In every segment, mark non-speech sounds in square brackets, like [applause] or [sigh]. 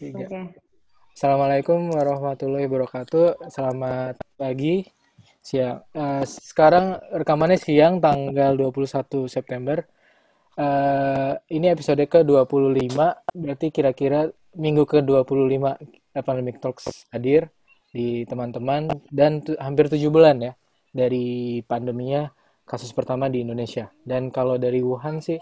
Tiga. Oke. Assalamualaikum warahmatullahi wabarakatuh. Selamat pagi, siang. Eh, sekarang rekamannya siang tanggal 21 September. Eh, ini episode ke-25, berarti kira-kira minggu ke-25 Pandemic Talks hadir di teman-teman dan hampir tujuh bulan ya dari pandeminya kasus pertama di Indonesia. Dan kalau dari Wuhan sih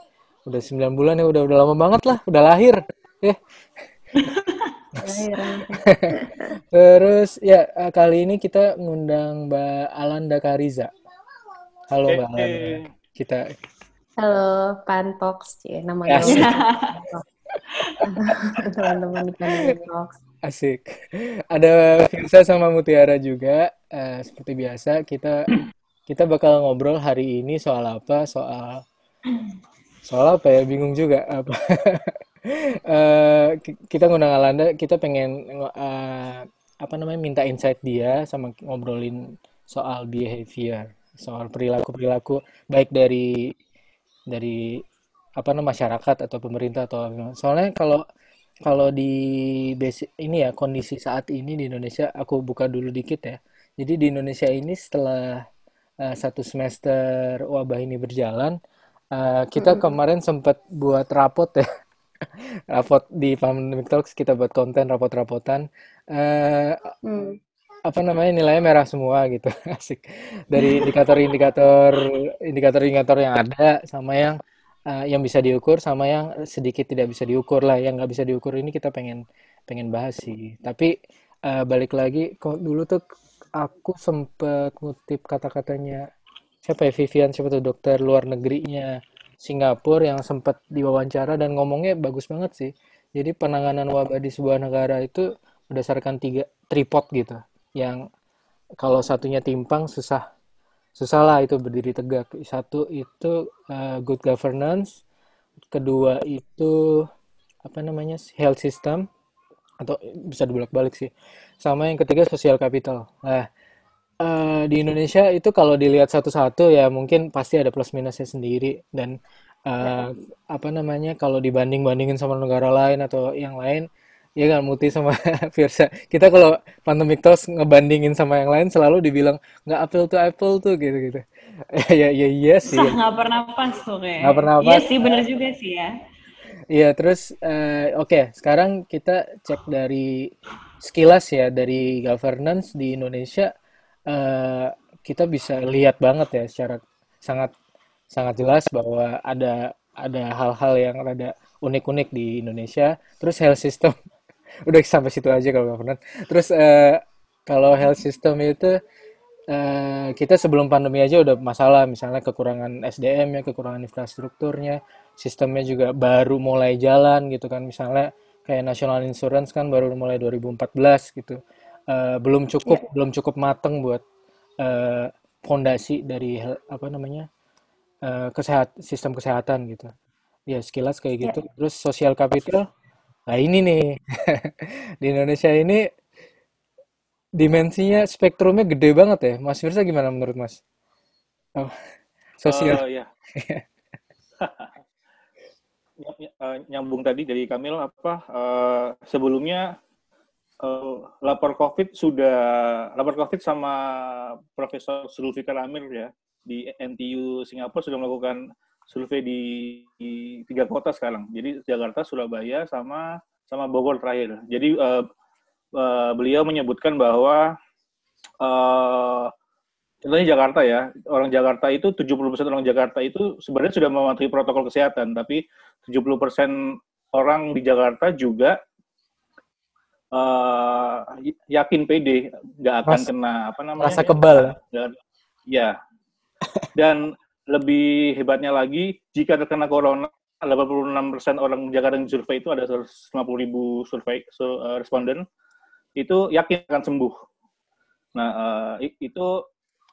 udah 9 bulan ya udah udah lama banget lah, udah lahir. Eh, Lahir. [laughs] Terus ya eh, kali ini kita ngundang Mbak Alanda Kariza. Halo Mbak Alanda. Kita Halo, Pantox, ya, nama Asik. gaul [laughs] teman-teman di Talks. asik. Ada Firsa sama Mutiara juga. Eh, seperti biasa kita kita bakal ngobrol hari ini soal apa? Soal soal apa ya? Bingung juga apa. [laughs] Eh, ki- kita ngundang Alanda, kita pengen eh, apa namanya minta insight dia sama ngobrolin soal behavior, soal perilaku-perilaku baik dari dari apa namanya masyarakat atau pemerintah atau. Soalnya kalau kalau di basic ini ya kondisi saat ini di Indonesia aku buka dulu dikit ya. Jadi di Indonesia ini setelah eh, satu semester wabah ini berjalan, eh, kita Mm-mm. kemarin sempat buat rapot ya, rapot di Pandemic Talks kita buat konten rapot-rapotan. Eh, Hmm. apa namanya nilainya merah semua gitu. [laughs] Asik. Dari indikator-indikator indikator-indikator yang ada sama yang eh, yang bisa diukur sama yang sedikit tidak bisa diukur lah. Yang nggak bisa diukur ini kita pengen pengen bahas sih. Tapi eh, balik lagi kok dulu tuh aku sempet ngutip kata-katanya siapa ya Vivian siapa tuh dokter luar negerinya Singapura yang sempat diwawancara dan ngomongnya bagus banget sih. Jadi penanganan wabah di sebuah negara itu berdasarkan tiga tripod gitu. Yang kalau satunya timpang susah. Susah lah itu berdiri tegak. Satu itu uh, good governance. Kedua itu apa namanya health system. Atau bisa dibolak-balik sih. Sama yang ketiga social capital. Nah eh, di Indonesia itu kalau dilihat satu-satu ya mungkin pasti ada plus minusnya sendiri dan eh, apa namanya kalau dibanding-bandingin sama negara lain atau yang lain ya kan Muti sama [laughs] Firsa kita kalau pandemic talks ngebandingin sama yang lain selalu dibilang nggak apple to apple tuh gitu-gitu. [laughs] Ya ya iya sih. [laughs] Nggak pernah pas tuh kayak. nggak pernah Iya pas. sih, bener juga sih ya. Iya, terus eh, oke, sekarang kita cek dari sekilas ya dari governance di Indonesia eh, kita bisa lihat banget ya secara sangat sangat jelas bahwa ada ada hal-hal yang rada unik-unik di Indonesia. Terus health system [laughs] udah sampai situ aja kalau governance. Terus eh, kalau health system itu eh, kita sebelum pandemi aja udah masalah, misalnya kekurangan SDM ya, kekurangan infrastrukturnya, sistemnya juga baru mulai jalan gitu kan, misalnya kayak National Insurance kan baru mulai 2014 gitu, Eh, belum cukup belum cukup mateng buat eh, fondasi dari hel- apa namanya eh, kesehat sistem kesehatan gitu. Ya sekilas kayak ya. gitu. Terus social capital, nah ini nih [laughs] di Indonesia ini dimensinya spektrumnya gede banget ya. Mas Firsa gimana menurut Mas? Oh, sosial. eh, ya, [laughs] ny- ny- eh, nyambung tadi dari Kamil apa eh, sebelumnya eh, lapor COVID sudah lapor COVID sama Profesor Zulfikar Amir ya di NTU Singapura sudah melakukan survei di, di tiga kota sekarang. Jadi Jakarta, Surabaya, sama sama Bogor terakhir. Jadi eh, eh, beliau menyebutkan bahwa eh, contohnya Jakarta ya, orang Jakarta itu 70% orang Jakarta itu sebenarnya sudah mematuhi protokol kesehatan, tapi 70% orang di Jakarta juga eh, yakin pede nggak akan Ras- kena apa namanya rasa kebal. nggak- ya dan lebih hebatnya lagi jika terkena corona 86% orang Jakarta yang survei itu ada 150 ribu survei so, eh, responden itu yakin akan sembuh. Nah i- itu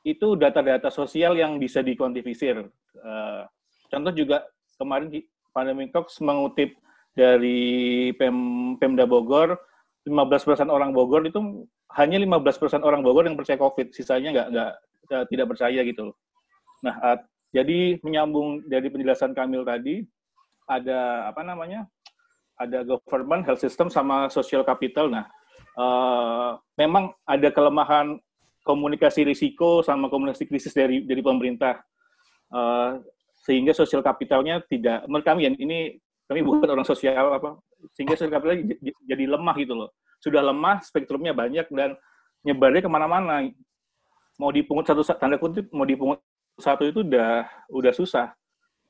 itu data-data sosial yang bisa dikuantifisir. Eh, contoh juga kemarin di Pandemic Talks mengutip dari Pem, Pemda Bogor, 15% orang Bogor itu hanya 15% orang Bogor yang percaya COVID, sisanya nggak nggak eh, tidak percaya gitu. Nah, eh, jadi menyambung dari penjelasan Kamil tadi, ada apa namanya ada government, health system, sama social capital. Nah, uh, memang ada kelemahan komunikasi risiko sama komunikasi krisis dari dari pemerintah. Uh, sehingga sosial kapitalnya tidak menurut kami ya ini kami bukan orang sosial apa sehingga sosial kapitalnya jadi lemah gitu loh. Sudah lemah spektrumnya banyak dan nyebarnya ke mana-mana. Mau dipungut satu tanda kutip mau dipungut satu itu udah udah susah.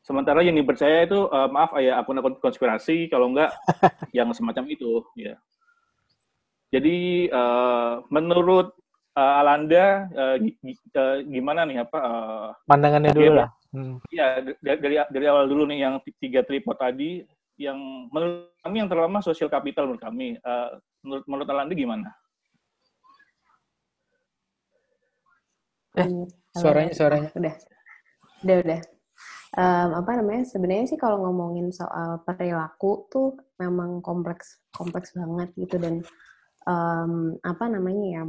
Sementara yang dipercaya itu uh, maaf ya akun-akun konspirasi kalau enggak [laughs] yang semacam itu ya. Jadi uh, menurut uh, Alanda uh, gimana nih apa uh, pandangannya dulu lah Hmm. Ya dari, dari dari awal dulu nih yang tiga tripod tadi yang menurut kami yang terlama sosial kapital menurut kami. Uh, menurut menurut Alandi gimana? Eh, suaranya suaranya. Udah. Udah udah. Um, apa namanya? Sebenarnya sih kalau ngomongin soal perilaku tuh memang kompleks kompleks banget gitu dan um, apa namanya ya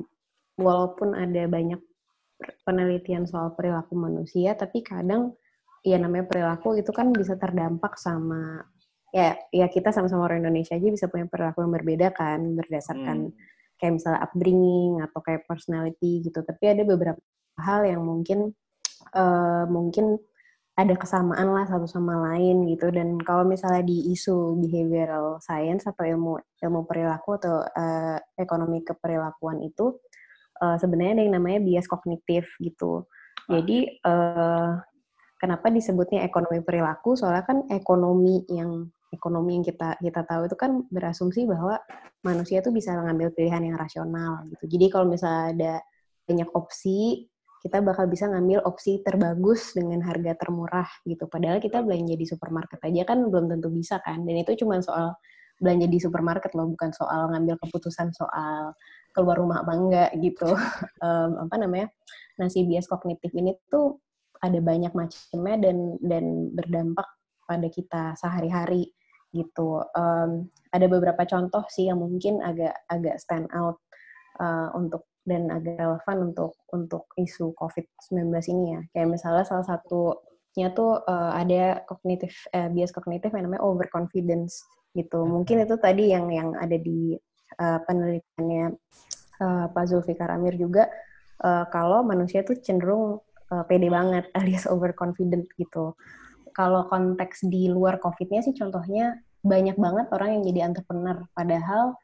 walaupun ada banyak penelitian soal perilaku manusia, tapi kadang ya namanya perilaku itu kan bisa terdampak sama ya ya kita sama-sama orang Indonesia aja bisa punya perilaku yang berbeda kan berdasarkan hmm. kayak misalnya upbringing atau kayak personality gitu. Tapi ada beberapa hal yang mungkin uh, mungkin ada kesamaan lah satu sama lain gitu dan kalau misalnya di isu behavioral science atau ilmu ilmu perilaku atau uh, ekonomi keperilakuan itu uh, sebenarnya ada yang namanya bias kognitif gitu. Ah. Jadi uh, kenapa disebutnya ekonomi perilaku? Soalnya kan ekonomi yang ekonomi yang kita kita tahu itu kan berasumsi bahwa manusia itu bisa mengambil pilihan yang rasional gitu. Jadi kalau misalnya ada banyak opsi, kita bakal bisa ngambil opsi terbagus dengan harga termurah gitu. Padahal kita belanja di supermarket aja kan belum tentu bisa kan. Dan itu cuma soal belanja di supermarket loh, bukan soal ngambil keputusan soal keluar rumah apa enggak gitu. [laughs] um, apa namanya? Nah, si bias kognitif ini tuh ada banyak macamnya dan dan berdampak pada kita sehari-hari gitu. Um, ada beberapa contoh sih yang mungkin agak agak stand out uh, untuk dan agak relevan untuk untuk isu COVID-19 ini ya. Kayak misalnya salah satunya tuh uh, ada kognitif uh, bias kognitif yang namanya overconfidence gitu. Mungkin itu tadi yang yang ada di uh, penelitiannya uh, Pak Zulfikar Amir juga uh, kalau manusia tuh cenderung uh, pede banget [laughs] alias overconfident gitu. Kalau konteks di luar COVID-nya sih contohnya banyak banget orang yang jadi entrepreneur padahal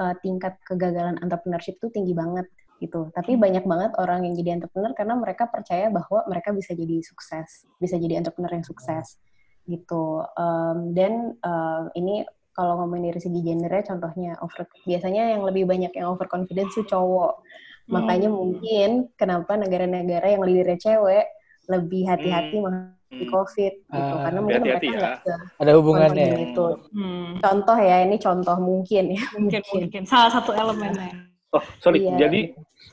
uh, tingkat kegagalan entrepreneurship tuh tinggi banget gitu. Tapi hmm. banyak banget orang yang jadi entrepreneur karena mereka percaya bahwa mereka bisa jadi sukses, bisa jadi entrepreneur yang sukses gitu. Um, dan uh, ini kalau ngomongin dari segi gendernya contohnya over biasanya yang lebih banyak yang overconfidence itu cowok. Hmm. makanya mungkin kenapa negara-negara yang leadernya cewek lebih hati-hati hmm. di covid gitu. Uh, karena mungkin hati -hati mereka ya. ada hubungannya itu. Hmm. contoh ya ini contoh mungkin ya. [laughs] Mungkin. mungkin. Salah satu elemennya. Oh sorry. Iya. jadi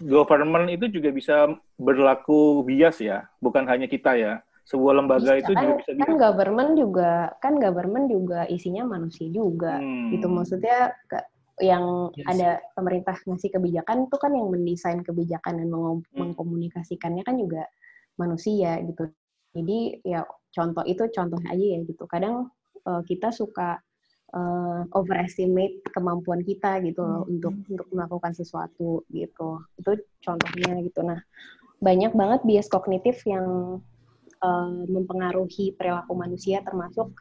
government itu juga bisa berlaku bias ya. Bukan hanya kita ya sebuah lembaga bisa, itu kan, juga bisa kan government juga kan government juga isinya manusia juga hmm. gitu maksudnya ke, yang yes. ada pemerintah ngasih kebijakan itu kan yang mendesain kebijakan dan meng hmm. mengkomunikasikannya kan juga manusia gitu jadi ya contoh itu contohnya aja ya gitu kadang uh, kita suka uh, overestimate kemampuan kita gitu loh hmm. untuk untuk melakukan sesuatu gitu itu contohnya gitu nah banyak banget bias kognitif yang uh, mempengaruhi perilaku manusia termasuk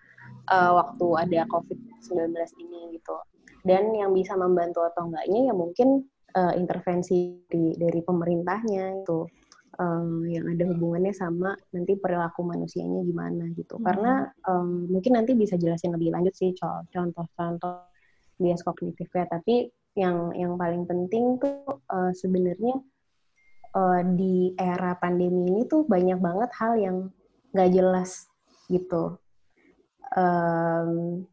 uh, waktu ada COVID-19 ini gitu. Dan yang bisa membantu atau enggaknya ya mungkin uh, intervensi dari, dari pemerintahnya itu um, yang ada hubungannya sama nanti perilaku manusianya gimana gitu. Hmm. Karena um, mungkin nanti bisa jelasin lebih lanjut sih contoh-contoh bias kognitif ya. Tapi yang yang paling penting tuh uh, sebenarnya uh, di era pandemi ini tuh banyak banget hal yang nggak jelas gitu. Um,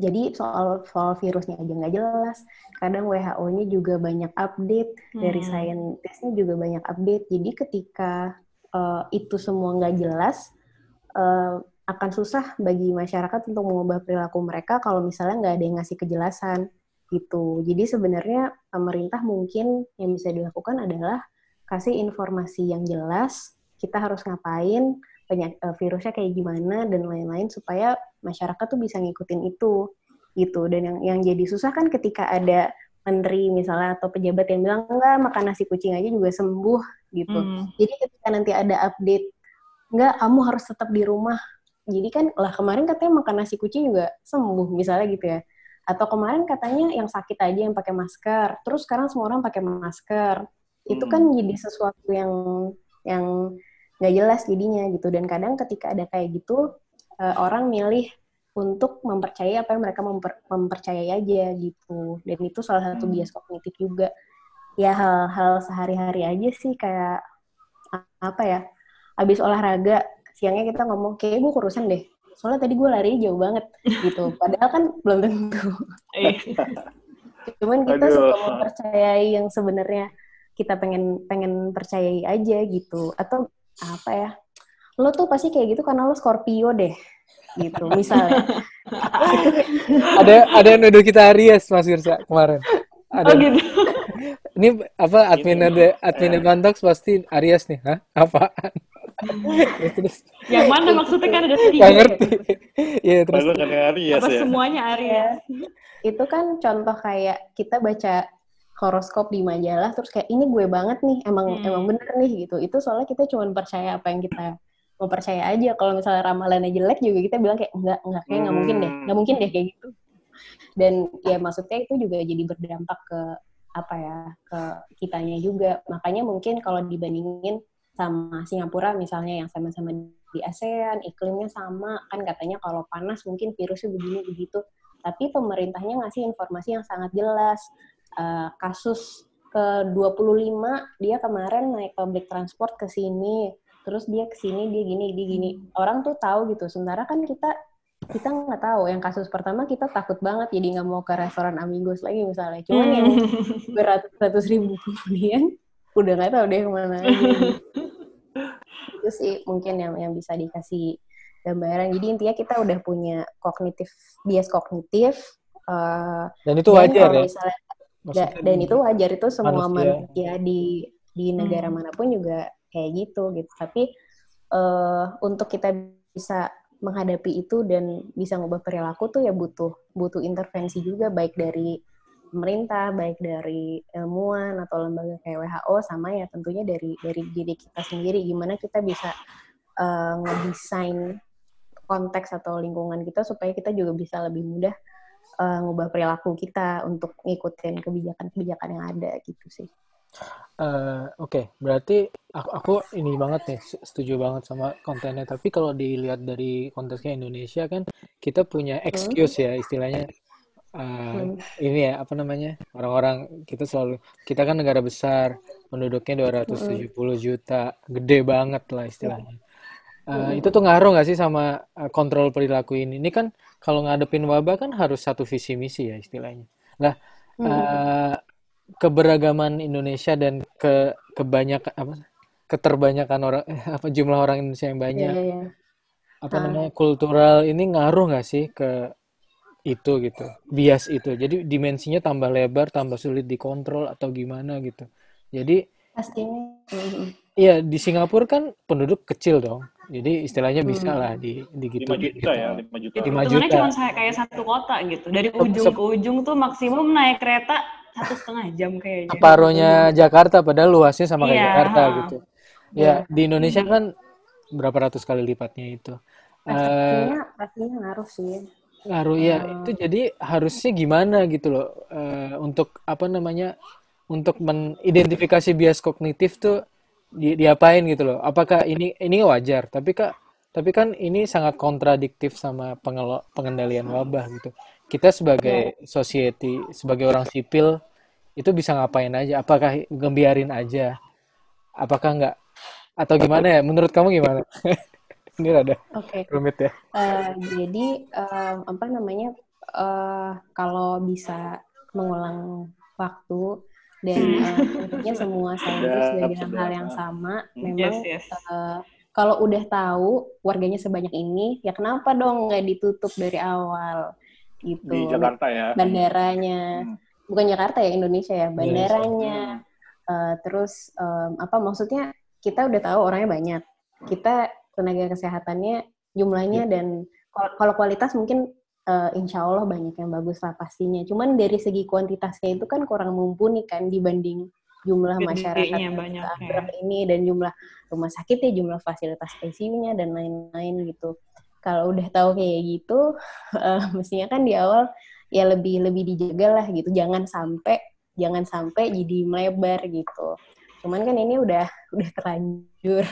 jadi soal soal virusnya aja nggak jelas. Kadang WHO-nya juga banyak update, hmm. dari saintisnya juga banyak update. Jadi ketika uh, itu semua nggak jelas, uh, akan susah bagi masyarakat untuk mengubah perilaku mereka kalau misalnya nggak ada yang ngasih kejelasan gitu. Jadi sebenarnya pemerintah mungkin yang bisa dilakukan adalah kasih informasi yang jelas, kita harus ngapain, banyak uh, virusnya kayak gimana dan lain-lain supaya masyarakat tuh bisa ngikutin itu gitu. Dan yang yang jadi susah kan ketika ada menteri misalnya atau pejabat yang bilang enggak makan nasi kucing aja juga sembuh gitu. Hmm. jadi ketika nanti ada update enggak kamu harus tetap di rumah. Jadi kan lah kemarin katanya makan nasi kucing juga sembuh misalnya gitu ya. Atau kemarin katanya yang sakit aja yang pakai masker terus sekarang semua orang pakai masker itu kan Hmm. jadi sesuatu yang yang nggak jelas jadinya gitu. Dan kadang ketika ada kayak gitu eh, orang milih untuk mempercayai apa yang mereka memper- mempercayai aja gitu. Dan itu salah satu Hmm. bias kognitif juga. Ya hal-hal sehari-hari aja sih kayak apa ya habis olahraga siangnya kita ngomong kayak gue kurusan deh. Soalnya tadi gue lari jauh banget gitu. [laughs] Padahal kan belum tentu. Eh, [laughs] cuman kita Aduh. suka mempercayai yang sebenarnya kita pengen pengen percayai aja gitu atau apa ya lo tuh pasti kayak gitu karena lo Scorpio deh gitu misalnya [laughs] ada ada yang nuduh kita Aries Mas Irsa kemarin. Ada. oh gitu. Ini apa admin Ini, ada admin eh. Pantox pasti Aries nih, hah? Apaan? [laughs] Terus, Yang mana maksudnya kan ada tiga. nggak ngerti. Iya terus. Kan Aries Apa ya. semuanya ya Aries? itu kan contoh kayak kita baca horoskop di majalah terus kayak ini gue banget nih emang Hmm. emang bener nih gitu. Itu soalnya kita cuma percaya apa yang kita mau percaya aja. Kalau misalnya ramalannya jelek juga kita bilang kayak enggak enggak kayak nggak mungkin deh nggak mungkin deh kayak gitu. Dan ya maksudnya itu juga jadi berdampak ke apa ya ke kitanya juga. Makanya mungkin kalau dibandingin sama Singapura misalnya yang sama-sama di ASEAN iklimnya sama kan katanya kalau panas mungkin virusnya begini begitu tapi pemerintahnya ngasih informasi yang sangat jelas Eh, kasus ke 25 dia kemarin naik public transport ke sini. Terus dia ke sini dia gini dia gini. Orang tuh tahu gitu. Sementara kan kita kita nggak tahu. Yang kasus pertama kita takut banget jadi nggak mau ke restoran Amigos lagi misalnya. Cuman yang Hmm. beratus-ratus ribu kemudian udah nggak tahu deh ke mana [laughs] itu sih mungkin yang yang bisa dikasih gambaran. Jadi intinya kita udah punya kognitif bias kognitif eh, Dan itu dan wajar kalau ya. misalnya da- Maksudnya dan di- itu wajar itu semua manusia. manusia di di negara Hmm. mana pun juga kayak gitu gitu tapi eh untuk kita bisa menghadapi itu dan bisa ngubah perilaku tuh ya butuh butuh intervensi juga baik dari pemerintah baik dari ilmuwan atau lembaga kayak WHO sama ya tentunya dari dari diri kita sendiri gimana kita bisa eh, ngedesain konteks atau lingkungan kita supaya kita juga bisa lebih mudah eh, ngubah perilaku kita untuk ngikutin kebijakan-kebijakan yang ada gitu sih. Eh, Oke, berarti aku, aku ini banget nih, se- setuju banget sama kontennya. Tapi kalau dilihat dari konteksnya Indonesia kan, kita punya excuse ya istilahnya. Eh, Hmm. ini ya apa namanya orang-orang kita selalu kita kan negara besar penduduknya 270 juta gede banget lah istilahnya Eh, itu tuh ngaruh nggak sih sama eh, kontrol perilaku ini? Ini kan kalau ngadepin wabah kan harus satu visi misi ya istilahnya. Lah eh, keberagaman Indonesia dan ke kebanyakan apa keterbanyakan orang apa jumlah orang Indonesia yang Iya, banyak. iya, iya. apa Ah. namanya kultural ini ngaruh nggak sih ke itu gitu? Bias itu. Jadi dimensinya tambah lebar tambah sulit dikontrol atau gimana gitu. Jadi Pastinya. mm, iya di Singapura kan penduduk kecil dong jadi istilahnya bisa Hmm. lah di 5 digituin juta gitu. ya, 5 juta. Lima Hitungannya juta. cuma saya kayak satu kota gitu. Dari Sep- ujung sep- ke ujung tuh maksimum naik kereta satu setengah jam kayaknya. separohnya Jakarta padahal luasnya sama kayak Iya, Jakarta gitu Iya. ya di Indonesia kan berapa ratus kali lipatnya itu Eh, Pastinya, pastinya ngaruh sih. ngaruh ya Hmm. itu jadi harusnya gimana gitu loh eh, untuk apa namanya untuk mengidentifikasi bias kognitif tuh di, diapain gitu loh. Apakah ini ini wajar? Tapi kak tapi kan ini sangat kontradiktif sama pengelo- pengendalian wabah gitu. Kita sebagai society sebagai orang sipil itu bisa ngapain aja? Apakah ngebiarin aja? Apakah enggak atau gimana ya? Menurut kamu gimana? [laughs] Ini rada Oke. rumit ya. Eh, jadi em, apa namanya? Eh, kalau bisa mengulang waktu dan eh, tentunya semua [laughs] saintis Sedap, sudah bilang hal yang sama, Hmm. memang Yes, yes. eh, kalau udah tahu warganya sebanyak ini, ya kenapa dong nggak ditutup dari awal gitu? Di Jakarta ya. Bandaranya, Hmm. bukan Jakarta ya Indonesia ya, bandaranya. Hmm. Eh, terus em, apa maksudnya kita udah tahu orangnya banyak, kita tenaga kesehatannya jumlahnya dan kalau kalau kualitas mungkin uh, insya Allah banyak yang bagus lah pastinya. Cuman dari segi kuantitasnya itu kan kurang mumpuni kan dibanding jumlah masyarakat banyak ya. ini dan jumlah rumah sakit ya, jumlah fasilitas ICU-nya dan lain-lain gitu. Kalau udah tahu kayak gitu, uh, [laughs] mestinya kan di awal ya lebih lebih dijaga lah gitu. Jangan sampai jangan sampai jadi melebar gitu. Cuman kan ini udah udah terlanjur.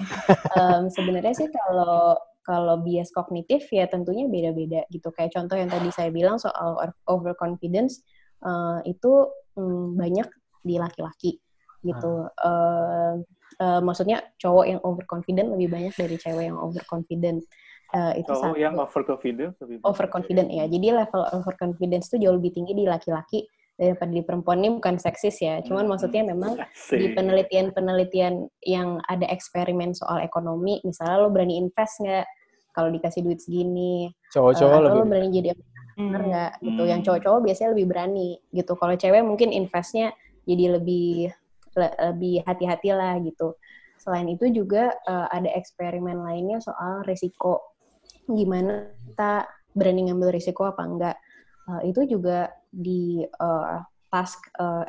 [laughs] um, Sebenarnya sih kalau kalau bias kognitif ya tentunya beda-beda gitu. Kayak contoh yang tadi saya bilang soal overconfidence uh, itu um, banyak di laki-laki gitu. Uh, uh, maksudnya cowok yang overconfident lebih banyak dari cewek yang overconfident. Uh, itu cowok satu. yang overconfident lebih overconfident ya. Jadi level overconfidence itu jauh lebih tinggi di laki-laki daripada di perempuan ini bukan seksis ya, cuman hmm. maksudnya memang [laughs] Asik. di penelitian-penelitian yang ada eksperimen soal ekonomi, misalnya lo berani invest nggak kalau dikasih duit segini, cowok-cowok uh, lebih lo berani jadi entrepreneur nggak hmm. gitu, yang cowok-cowok biasanya lebih berani gitu, kalau cewek mungkin investnya jadi lebih le lebih hati-hati lah gitu. Selain itu juga uh, ada eksperimen lainnya soal resiko, gimana kita berani ngambil risiko apa enggak. Uh, itu juga di uh, task uh,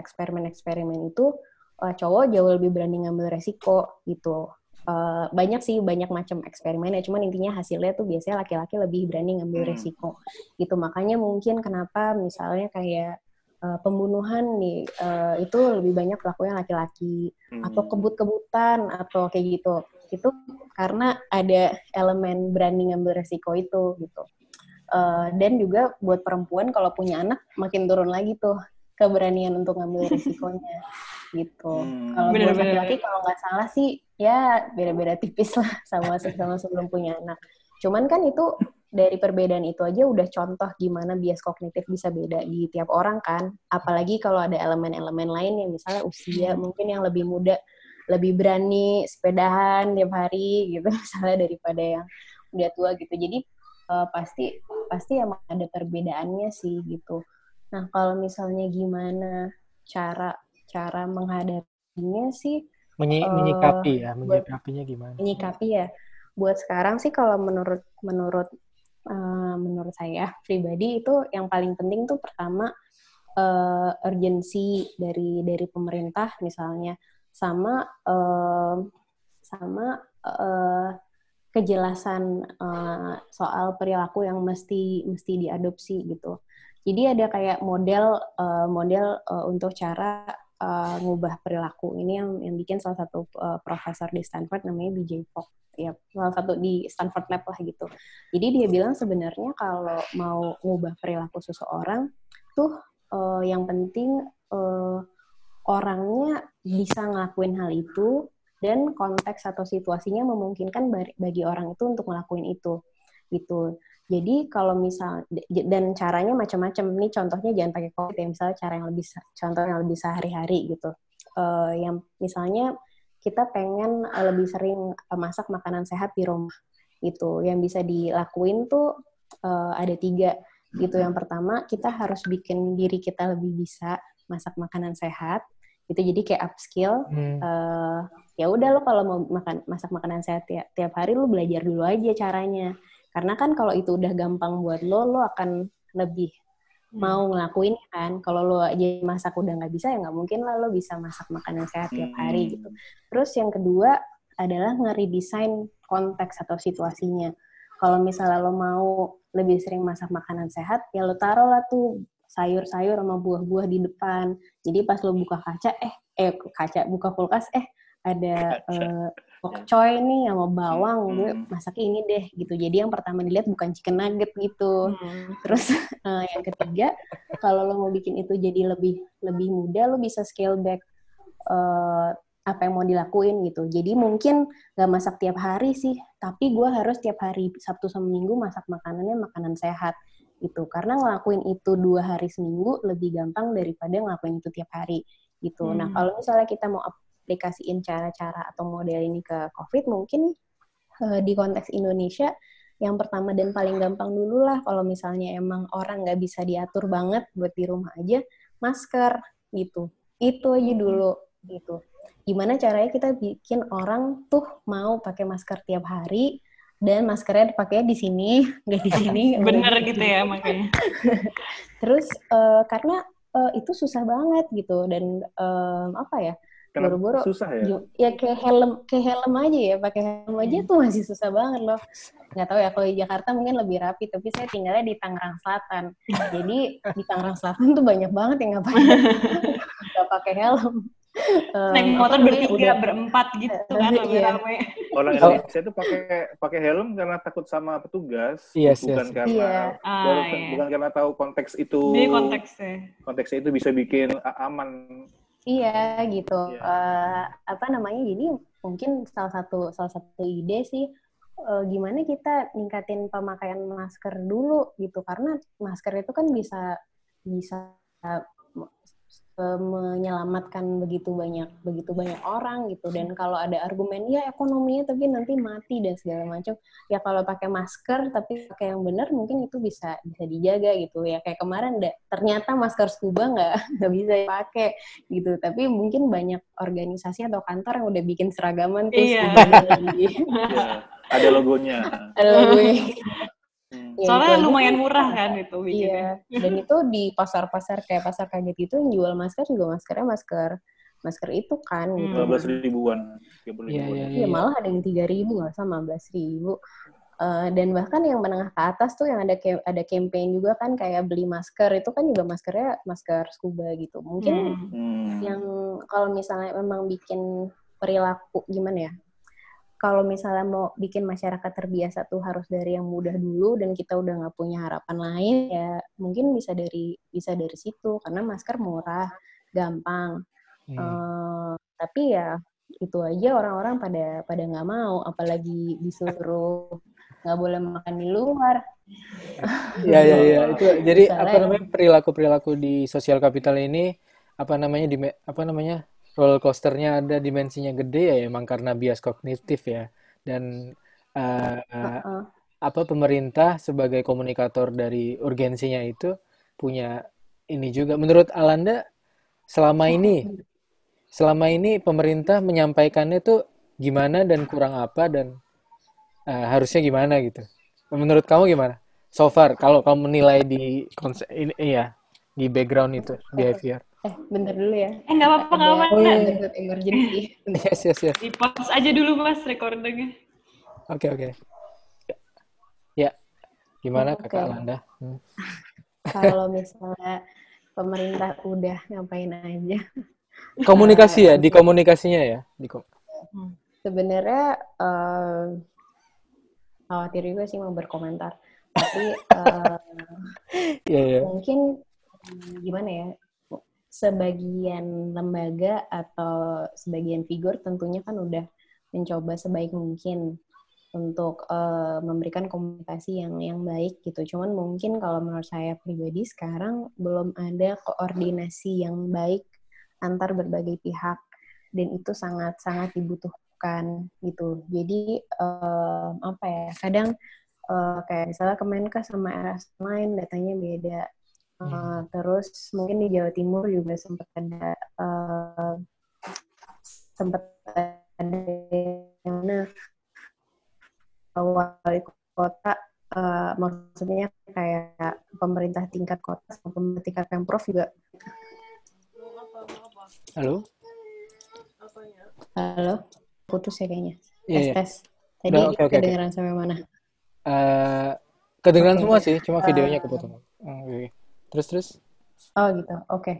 eksperimen-eksperimen itu uh, cowok jauh lebih berani ngambil resiko gitu. Uh, banyak sih banyak macam eksperimen ya cuman intinya hasilnya tuh biasanya laki-laki lebih berani ngambil hmm. resiko gitu makanya mungkin kenapa misalnya kayak uh, pembunuhan nih uh, itu lebih banyak pelakunya laki-laki hmm. atau kebut-kebutan atau kayak gitu itu karena ada elemen berani ngambil resiko itu gitu Uh, dan juga buat perempuan kalau punya anak makin turun lagi tuh keberanian untuk ngambil [laughs] risikonya gitu. Hmm. Kalau buat laki-laki kalau nggak salah sih ya beda-beda tipis lah sama sama sebelum punya anak. Cuman kan itu dari perbedaan itu aja udah contoh gimana bias kognitif bisa beda di tiap orang kan. Apalagi kalau ada elemen-elemen lain yang misalnya usia mungkin yang lebih muda lebih berani sepedahan tiap hari gitu [laughs] misalnya daripada yang udah tua gitu. Jadi uh, pasti pasti emang ada perbedaannya sih gitu. Nah kalau misalnya gimana cara cara menghadapinya sih Menyi, uh, menyikapi ya, menyikapinya gimana? Menyikapi ya. Buat sekarang sih kalau menurut menurut uh, menurut saya pribadi itu yang paling penting tuh pertama uh, urgensi dari dari pemerintah misalnya sama uh, sama uh, kejelasan uh, soal perilaku yang mesti mesti diadopsi gitu. Jadi ada kayak model uh, model uh, untuk cara uh, ngubah perilaku. Ini yang yang bikin salah satu uh, profesor di Stanford namanya BJ Fogg. Ya, salah satu di Stanford Lab lah gitu. Jadi dia bilang sebenarnya kalau mau ngubah perilaku seseorang tuh uh, yang penting uh, orangnya bisa ngelakuin hal itu dan konteks atau situasinya memungkinkan bagi orang itu untuk ngelakuin itu gitu jadi kalau misal dan caranya macam-macam. Nih contohnya jangan pakai covid ya misalnya cara yang lebih contoh yang lebih sehari-hari gitu. Uh, yang misalnya kita pengen uh, lebih sering uh, masak makanan sehat di rumah gitu. Yang bisa dilakuin tuh uh, ada tiga gitu. Yang pertama kita harus bikin diri kita lebih bisa masak makanan sehat itu jadi kayak upskill hmm. uh, ya udah lo kalau mau makan masak makanan sehat tiap, tiap hari lo belajar dulu aja caranya karena kan kalau itu udah gampang buat lo lo akan lebih hmm. mau ngelakuin kan kalau lo aja masak udah nggak bisa ya nggak mungkin lah lo bisa masak makanan sehat tiap hari hmm. gitu terus yang kedua adalah ngeredesain konteks atau situasinya kalau misalnya lo mau lebih sering masak makanan sehat ya lo taruh lah tuh sayur-sayur sama buah-buah di depan. Jadi pas lo buka kaca, eh eh kaca buka kulkas, eh ada uh, pokcoy nih sama bawang, hmm. gue masak ini deh gitu. Jadi yang pertama dilihat bukan chicken nugget gitu. Hmm. Terus uh, [laughs] yang ketiga, kalau lo mau bikin itu jadi lebih lebih mudah, lo bisa scale back uh, apa yang mau dilakuin gitu. Jadi mungkin gak masak tiap hari sih, tapi gue harus tiap hari Sabtu sama Minggu masak makanannya makanan sehat gitu karena ngelakuin itu dua hari seminggu lebih gampang daripada ngelakuin itu tiap hari gitu hmm. nah kalau misalnya kita mau aplikasiin cara-cara atau model ini ke covid mungkin uh, di konteks Indonesia yang pertama dan paling gampang dulu lah kalau misalnya emang orang nggak bisa diatur banget buat di rumah aja masker gitu itu aja hmm. dulu gitu gimana caranya kita bikin orang tuh mau pakai masker tiap hari dan maskernya dipakai di sini, [laughs] nggak di sini. Bener gitu ya makanya. [laughs] Terus eh, karena eh, itu susah banget gitu dan em, apa ya? Kenapa Boro-boro susah ya? Ya kayak helm kayak helm aja ya pakai helm aja Hmm. tuh masih susah banget loh [laughs] nggak tahu ya kalau di Jakarta mungkin lebih rapi tapi saya tinggalnya di Tangerang Selatan jadi di Tangerang Selatan tuh banyak banget yang nggak pakai [laughs] nggak pakai helm Eh, Naik motor bertiga, udah- berempat gitu [laughs] kan Iya. rame-rame. Orang Oh. Indonesia itu pakai pakai helm karena takut sama petugas, Yes, bukan yes. karena Iya. Ah, bukan, iya. bukan karena tahu konteks itu Jadi konteksnya. konteksnya itu bisa bikin aman. Iya gitu. Iya. Eh, apa namanya? Jadi mungkin salah satu salah satu ide sih eh, gimana kita ningkatin pemakaian masker dulu gitu karena masker itu kan bisa bisa eh, menyelamatkan begitu banyak begitu banyak orang gitu dan kalau ada argumen ya ekonominya tapi nanti mati dan segala macam ya kalau pakai masker tapi pakai yang benar mungkin itu bisa bisa dijaga gitu ya kayak kemarin da- ternyata masker scuba nggak [laughs] nggak bisa dipakai gitu tapi mungkin banyak organisasi atau kantor yang udah bikin seragaman tuh Iya. scuba lagi [laughs] Ya, ada logonya. ada logonya. [laughs] Hmm. Ya, Soalnya aja lumayan murah kan itu bikinnya. Iya, dan [laughs] itu di pasar-pasar kayak pasar kaget itu yang jual masker juga maskernya masker masker itu kan gitu. Hmm. 15 ribuan, 30 Iya, ribuan. iya, Iya, malah ada yang tiga ribu nggak sama belas ribu. Eh, dan bahkan yang menengah ke atas tuh yang ada ke- ada campaign juga kan kayak beli masker itu kan juga maskernya masker scuba gitu. Mungkin Hmm. Hmm. yang kalau misalnya memang bikin perilaku gimana ya? Kalau misalnya mau bikin masyarakat terbiasa tuh harus dari yang mudah dulu dan kita udah nggak punya harapan lain ya mungkin bisa dari bisa dari situ karena masker murah, gampang. Hmm. Eh, tapi ya itu aja orang-orang pada pada nggak mau apalagi disuruh nggak boleh makan di luar. Iya iya iya [laughs] itu jadi Misalnya- apa namanya perilaku perilaku di sosial kapital ini apa namanya di apa namanya roller coasternya ada dimensinya gede ya emang karena bias kognitif ya. Dan eh, Heeh. apa pemerintah sebagai komunikator dari urgensinya itu punya ini juga. Menurut Alanda selama ini selama ini pemerintah menyampaikannya tuh gimana dan kurang apa dan eh, harusnya gimana gitu. Menurut kamu gimana? So far kalau kamu menilai di konsep ini iya di background itu behavior Eh, bentar dulu ya. Eh nggak apa-apa nggak apa-apa. Oh, iya, [laughs] iya. Emergency. yes yes yes Di pause aja dulu mas recordingnya. oke oke ya gimana Oke. kakak Alanda Hmm. [laughs] Kalau misalnya pemerintah udah ngapain aja. [laughs] komunikasi ya di komunikasinya ya di kom- Sebenarnya eh, khawatir juga sih mau berkomentar. Tapi eh, Iya, iya. mungkin hmm, gimana ya? Sebagian lembaga atau sebagian figur tentunya kan udah mencoba sebaik mungkin untuk eh, memberikan komunikasi yang yang baik gitu. Cuman mungkin kalau menurut saya pribadi sekarang belum ada koordinasi yang baik antar berbagai pihak dan itu sangat sangat dibutuhkan gitu. Jadi eh, apa ya? Kadang eh, kayak misalnya Kemenkes sama RS lain datanya beda. Eh, Hmm. terus mungkin di Jawa Timur juga sempat ada eh, sempat ada yang mana wali kota eh, maksudnya kayak pemerintah tingkat kota sama pemerintah tingkat pemprov juga halo halo putus ya kayaknya Iya, tes iya. tes tadi Udah, oke. kedengeran sampai mana Eh, kedengeran Oke. semua sih cuma videonya Eh, kepotong. Terus terus Oh gitu, oke.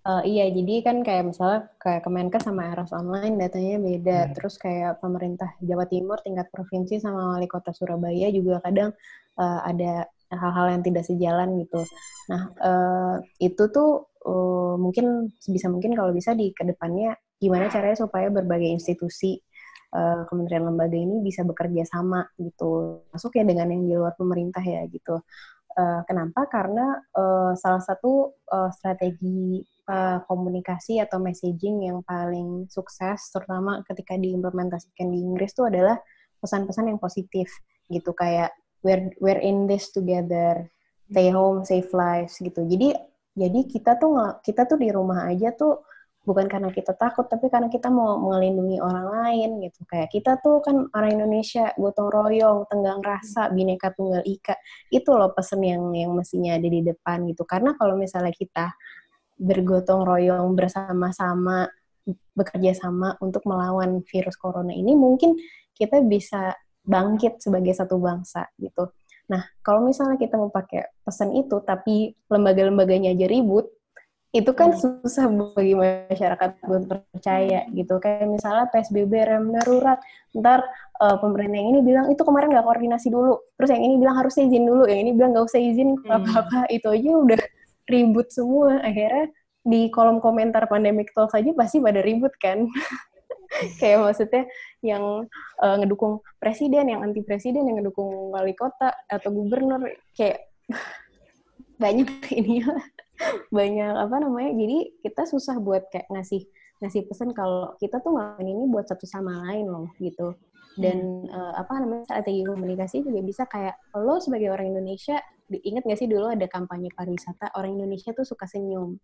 Eh, iya, jadi kan kayak misalnya kayak Kemenkes sama Eros Online datanya beda. Hmm. Terus kayak pemerintah Jawa Timur tingkat provinsi sama wali kota Surabaya juga kadang eh, ada hal-hal yang tidak sejalan gitu. Nah, eh, itu tuh eh, mungkin sebisa mungkin kalau bisa di ke depannya gimana caranya supaya berbagai institusi eh, kementerian lembaga ini bisa bekerja sama gitu. Masuk ya dengan yang di luar pemerintah ya gitu. Eh, kenapa? Karena eh, salah satu eh, strategi eh, komunikasi atau messaging yang paling sukses, terutama ketika diimplementasikan di Inggris itu adalah pesan-pesan yang positif gitu kayak we're we're in this together, stay home, save lives gitu. Jadi jadi kita tuh kita tuh di rumah aja tuh bukan karena kita takut tapi karena kita mau melindungi orang lain gitu. Kayak kita tuh kan orang Indonesia gotong royong tenggang rasa bineka tunggal ika. Itu loh pesen yang yang mestinya ada di depan gitu. Karena kalau misalnya kita bergotong royong bersama-sama bekerja sama untuk melawan virus corona ini mungkin kita bisa bangkit sebagai satu bangsa gitu. Nah kalau misalnya kita mau pakai pesan itu tapi lembaga-lembaganya aja ribut itu kan hmm. susah bagi masyarakat buat percaya gitu. Kayak misalnya PSBB rem darurat. Ntar uh, pemerintah yang ini bilang itu kemarin nggak koordinasi dulu. Terus yang ini bilang harusnya izin dulu. Yang ini bilang nggak usah izin. Hmm. apa apa itu aja udah ribut semua. Akhirnya di kolom komentar pandemic talk saja pasti pada ribut kan. [laughs] Kayak maksudnya yang uh, ngedukung presiden yang anti presiden yang ngedukung wali kota atau gubernur. Kayak [laughs] banyak ini banyak apa namanya jadi kita susah buat kayak ngasih ngasih pesan kalau kita tuh ngelakuin ini buat satu sama lain loh gitu. Dan hmm. uh, apa namanya strategi komunikasi juga bisa kayak lo sebagai orang Indonesia inget gak sih dulu ada kampanye pariwisata orang Indonesia tuh suka senyum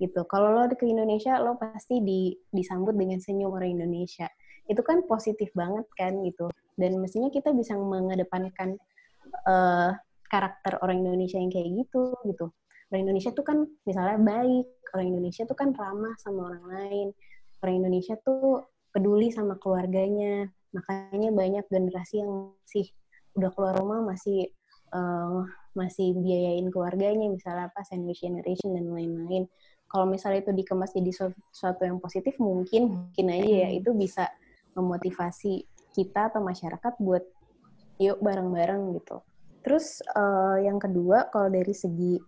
gitu. Kalau lo ke Indonesia lo pasti di, disambut dengan senyum orang Indonesia. Itu kan positif banget kan gitu. Dan mestinya kita bisa mengedepankan uh, karakter orang Indonesia yang kayak gitu gitu orang Indonesia tuh kan misalnya baik, orang Indonesia tuh kan ramah sama orang lain, orang Indonesia tuh peduli sama keluarganya, makanya banyak generasi yang masih udah keluar rumah masih uh, masih biayain keluarganya, misalnya apa sandwich generation dan lain-lain. Kalau misalnya itu dikemas jadi sesuatu yang positif, mungkin mungkin aja ya itu bisa memotivasi kita atau masyarakat buat yuk bareng-bareng gitu. Terus uh, yang kedua, kalau dari segi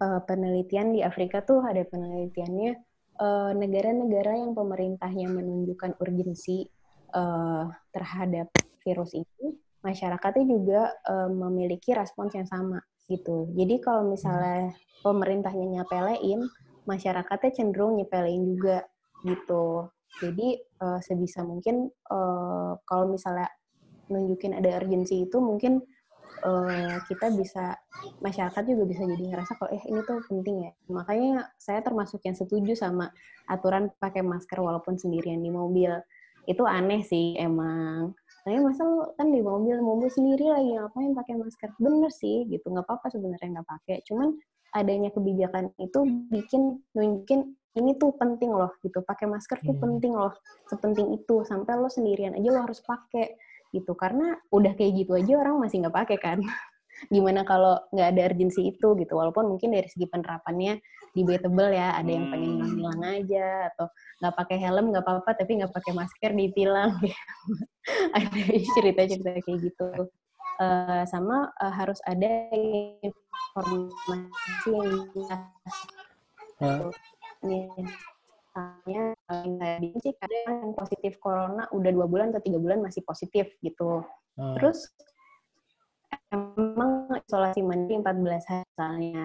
uh, penelitian di Afrika tuh ada penelitiannya eh, negara-negara yang pemerintahnya menunjukkan urgensi uh, terhadap virus ini, masyarakatnya juga uh, memiliki respons yang sama gitu. Jadi kalau misalnya pemerintahnya nyapelein, masyarakatnya cenderung nyepelein juga gitu. Jadi uh, sebisa mungkin uh, kalau misalnya nunjukin ada urgensi itu mungkin uh, kita bisa masyarakat juga bisa jadi ngerasa kalau eh ini tuh penting ya. Makanya saya termasuk yang setuju sama aturan pakai masker walaupun sendirian di mobil. Itu aneh sih emang. Tapi masa lu kan di mobil mobil sendiri lagi ngapain pakai masker? Bener sih gitu. Nggak apa-apa sebenarnya nggak pakai. Cuman adanya kebijakan itu bikin nunjukin ini tuh penting loh gitu. Pakai masker tuh hmm. penting loh sepenting itu. Sampai lo sendirian aja lo harus pakai gitu. Karena udah kayak gitu aja orang masih nggak pakai kan. [laughs] Gimana kalau nggak ada urgensi itu gitu. Walaupun mungkin dari segi penerapannya debatable ya. Ada yang pengen hmm. hilang aja atau nggak pakai helm nggak apa-apa tapi nggak pakai masker ditilang. [laughs] Ada cerita-cerita kayak gitu. Uh, sama uh, harus ada informasi yang jelas. Huh? Misalnya paling sih kadang yang positif corona udah dua bulan atau tiga bulan masih positif gitu. Hmm. Terus emang isolasi mandiri 14 hari misalnya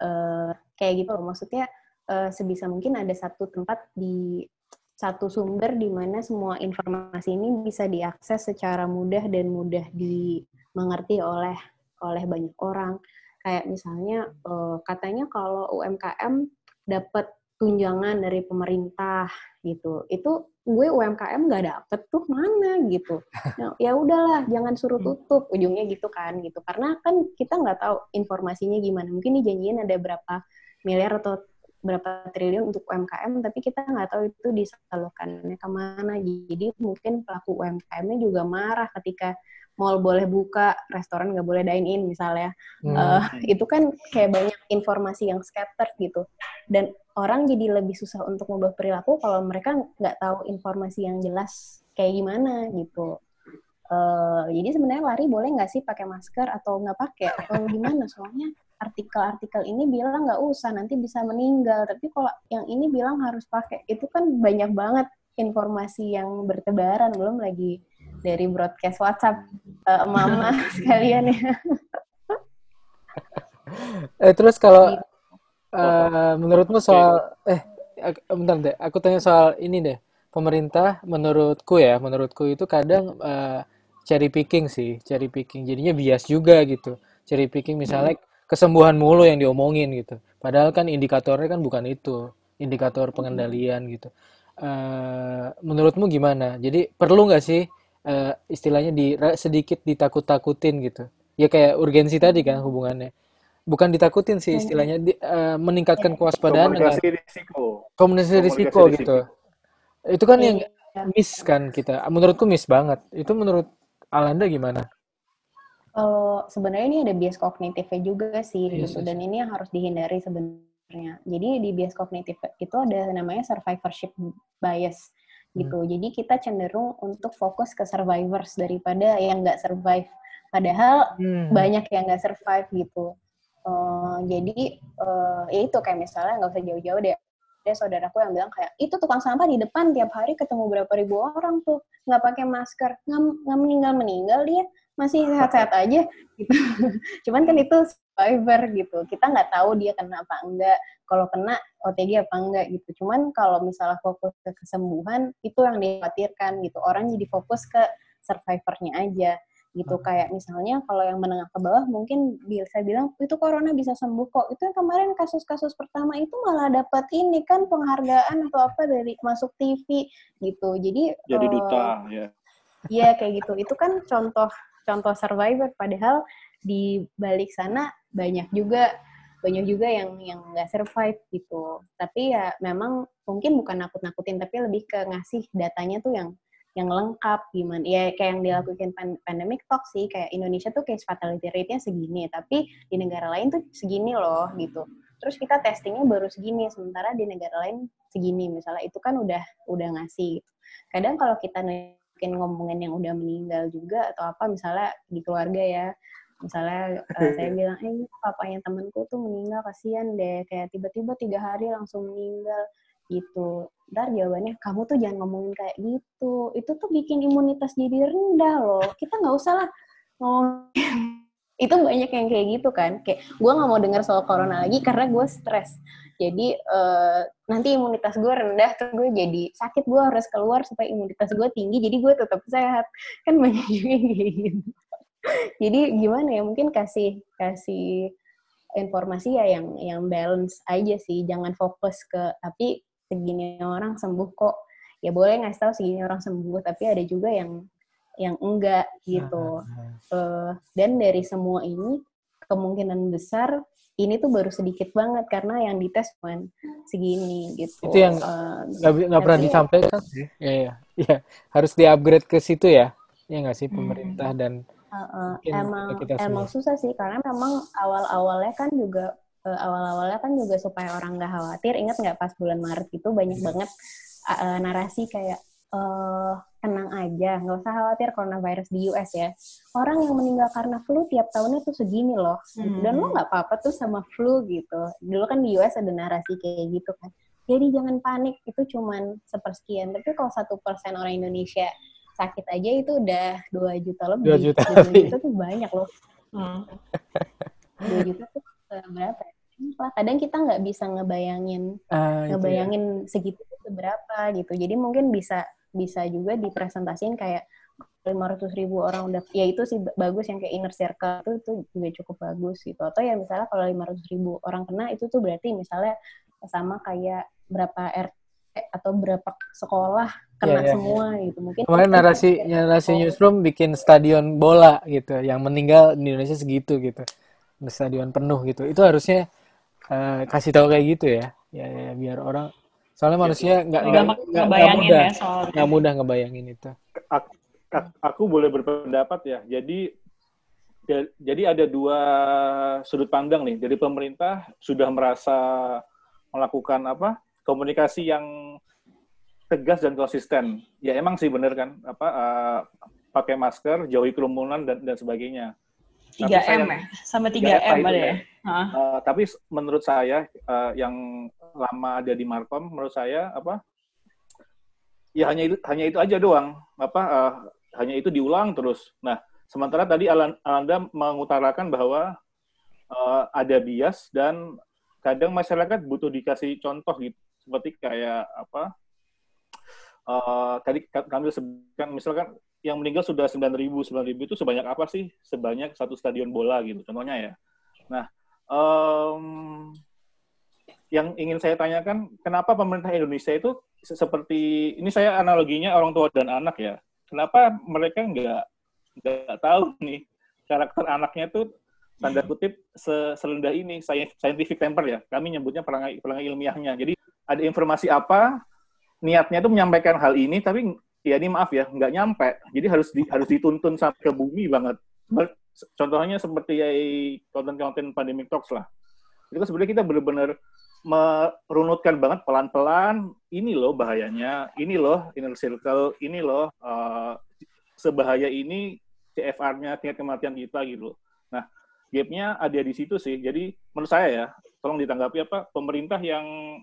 uh, kayak gitu loh. Maksudnya uh, sebisa mungkin ada satu tempat di satu sumber di mana semua informasi ini bisa diakses secara mudah dan mudah dimengerti oleh oleh banyak orang. Kayak misalnya uh, katanya kalau UMKM dapat tunjangan dari pemerintah gitu. Itu gue UMKM nggak dapet tuh mana gitu. Ya, [laughs] ya udahlah jangan suruh hmm. tutup ujungnya gitu kan gitu. Karena kan kita nggak tahu informasinya gimana. Mungkin dijanjiin ada berapa miliar atau berapa triliun untuk UMKM tapi kita nggak tahu itu disalurkannya ke mana jadi mungkin pelaku UMKM-nya juga marah ketika mall boleh buka, restoran nggak boleh dine in misalnya. Hmm. Uh, itu kan kayak banyak informasi yang scattered gitu. Dan orang jadi lebih susah untuk mengubah perilaku kalau mereka nggak tahu informasi yang jelas kayak gimana gitu. Uh, jadi sebenarnya lari boleh nggak sih pakai masker atau nggak pakai atau gimana? Soalnya artikel-artikel ini bilang nggak usah nanti bisa meninggal. Tapi kalau yang ini bilang harus pakai, itu kan banyak banget informasi yang bertebaran belum lagi dari broadcast WhatsApp uh, mama [laughs] sekalian ya. eh terus kalau uh, menurutmu soal eh bentar deh, aku tanya soal ini deh. Pemerintah menurutku ya, menurutku itu kadang uh, cherry picking sih, cherry picking. Jadinya bias juga gitu. Cherry picking misalnya hmm. Kesembuhan mulu yang diomongin gitu. Padahal kan indikatornya kan bukan itu. indikator pengendalian gitu. Uh, menurutmu gimana? Jadi perlu nggak sih uh, istilahnya di sedikit ditakut-takutin gitu? Ya kayak urgensi tadi kan hubungannya. Bukan ditakutin sih istilahnya di, uh, meningkatkan kewaspadaan Komunikasi dengan risiko. komunikasi Komunikasi risiko risiko. gitu. Itu kan yang Iya. miss kan kita. Menurutku miss banget. Itu menurut Alanda gimana? Kalau sebenarnya ini ada bias kognitifnya juga sih Yes, gitu yes. dan ini yang harus dihindari sebenarnya. Jadi di bias kognitif itu ada namanya survivorship bias gitu. Jadi kita cenderung untuk fokus ke survivors daripada yang nggak survive. Padahal Hmm. banyak yang nggak survive gitu. Eh, jadi eh, ya itu kayak misalnya nggak usah jauh-jauh deh. Ada saudaraku yang bilang kayak itu tukang sampah di depan tiap hari ketemu berapa ribu orang tuh nggak pakai masker nggak meninggal meninggal dia masih sehat-sehat aja gitu. [laughs] Cuman kan itu survivor gitu. Kita nggak tahu dia kena apa enggak. Kalau kena OTG apa enggak gitu. Cuman kalau misalnya fokus ke kesembuhan itu yang dikhawatirkan gitu. Orang jadi fokus ke survivornya aja gitu kayak misalnya kalau yang menengah ke bawah mungkin bisa bilang itu corona bisa sembuh kok itu yang kemarin kasus-kasus pertama itu malah dapat ini kan penghargaan atau apa dari masuk TV gitu jadi Jadi duta, ya. Iya kayak gitu. Itu kan contoh contoh survivor. Padahal di balik sana banyak juga banyak juga yang yang nggak survive gitu. Tapi ya memang mungkin bukan nakut-nakutin, tapi lebih ke ngasih datanya tuh yang yang lengkap gimana ya kayak yang dilakukan pan- pandemic talk sih kayak Indonesia tuh case fatality rate-nya segini tapi di negara lain tuh segini loh gitu terus kita testingnya baru segini sementara di negara lain segini misalnya itu kan udah udah ngasih kadang kalau kita mungkin ngomongin yang udah meninggal juga atau apa misalnya di keluarga ya. Misalnya [laughs] eh, saya bilang eh papanya temanku tuh meninggal kasihan deh kayak tiba-tiba tiga hari langsung meninggal gitu. Ntar jawabannya kamu tuh jangan ngomongin kayak gitu. Itu tuh bikin imunitas jadi rendah loh. Kita nggak usah lah ngomong [laughs] itu banyak yang kayak gitu kan. Kayak gue nggak mau dengar soal corona lagi karena gue stres jadi eh, nanti imunitas gue rendah terus gue jadi sakit gue harus keluar supaya imunitas gue tinggi jadi gue tetap sehat. Kan banyak juga gitu. Jadi gimana ya mungkin kasih kasih informasi ya yang yang balance aja sih. Jangan fokus ke tapi segini orang sembuh kok. Ya boleh ngasih tahu segini orang sembuh tapi ada juga yang yang enggak gitu. Eh, dan dari semua ini kemungkinan besar ini tuh baru sedikit banget karena yang dites cuma segini gitu Itu yang nggak bi- nggak pernah disampaikan sih. Ya, ya, ya. Harus di-upgrade ke situ ya. Ya nggak sih pemerintah dan Uh, Mungkin emang kita emang semua. susah sih karena memang awal-awalnya kan juga uh, awal-awalnya kan juga supaya orang nggak khawatir ingat nggak pas bulan Maret itu banyak Iya. banget uh, uh, narasi kayak eh tenang aja nggak usah khawatir coronavirus di US ya orang yang meninggal karena flu tiap tahunnya tuh segini loh gitu. dan lo Hmm. nggak apa-apa tuh sama flu gitu dulu kan di US ada narasi kayak gitu kan jadi jangan panik itu cuman sepersekian tapi kalau satu persen orang Indonesia sakit aja itu udah 2 juta lebih. Dua juta 2 lebih. juta tuh banyak loh. Hmm. 2 juta tuh eh, berapa ya? Lah, Kadang kita nggak bisa ngebayangin ah, itu ya. ngebayangin segitu itu berapa gitu. Jadi mungkin bisa bisa juga dipresentasiin kayak 500 ribu orang udah ya itu sih bagus yang kayak inner circle itu itu juga cukup bagus gitu. Atau ya misalnya kalau 500 ribu orang kena itu tuh berarti misalnya sama kayak berapa RT atau berapa sekolah kena iya, semua gitu. Mungkin Kemarin narasi narasi oh, newsroom bikin stadion bola gitu, yang meninggal di Indonesia segitu gitu, stadion penuh gitu. Itu harusnya eh, kasih tahu kayak gitu ya, ya, ya, biar orang. Soalnya manusia nggak Lebih nggak nggak mudah ya soalnya. nggak mudah ngebayangin itu. Aku, aku boleh berpendapat ya. Jadi ya- jadi ada dua sudut pandang nih. Jadi pemerintah sudah merasa melakukan apa komunikasi yang tegas dan konsisten. Ya emang sih bener kan apa eh, pakai masker, jauhi kerumunan dan dan sebagainya. Tapi 3M sayang- ya? Sama 3M 3M itu ada ya. ya? Eh, tapi menurut saya eh, yang lama ada di Markom, menurut saya apa? Ya hanya itu hanya itu aja doang. Apa eh, hanya itu diulang terus. Nah, sementara tadi Alanda mengutarakan bahwa eh, ada bias dan kadang masyarakat butuh dikasih contoh gitu. Seperti kayak apa? eh, tadi ka- kami sebutkan misalkan yang meninggal sudah 9.000, 9.000 itu sebanyak apa sih? Sebanyak satu stadion bola gitu contohnya ya. Nah, em, yang ingin saya tanyakan, kenapa pemerintah Indonesia itu seperti ini saya analoginya orang tua dan anak ya. Kenapa mereka nggak nggak tahu nih karakter anaknya tuh tanda kutip serendah ini scientific temper ya. Kami nyebutnya perangai perangai ilmiahnya. Jadi ada informasi apa niatnya itu menyampaikan hal ini tapi ya ini maaf ya nggak nyampe. Jadi harus di, harus dituntun sampai ke bumi banget. Contohnya seperti konten-konten pandemic talks lah. Itu sebenarnya kita benar-benar merunutkan banget pelan-pelan ini loh bahayanya, ini loh inner circle, ini loh uh, sebahaya ini CFR-nya tingkat kematian kita gitu. Nah, gap-nya ada di situ sih. Jadi menurut saya ya, tolong ditanggapi apa pemerintah yang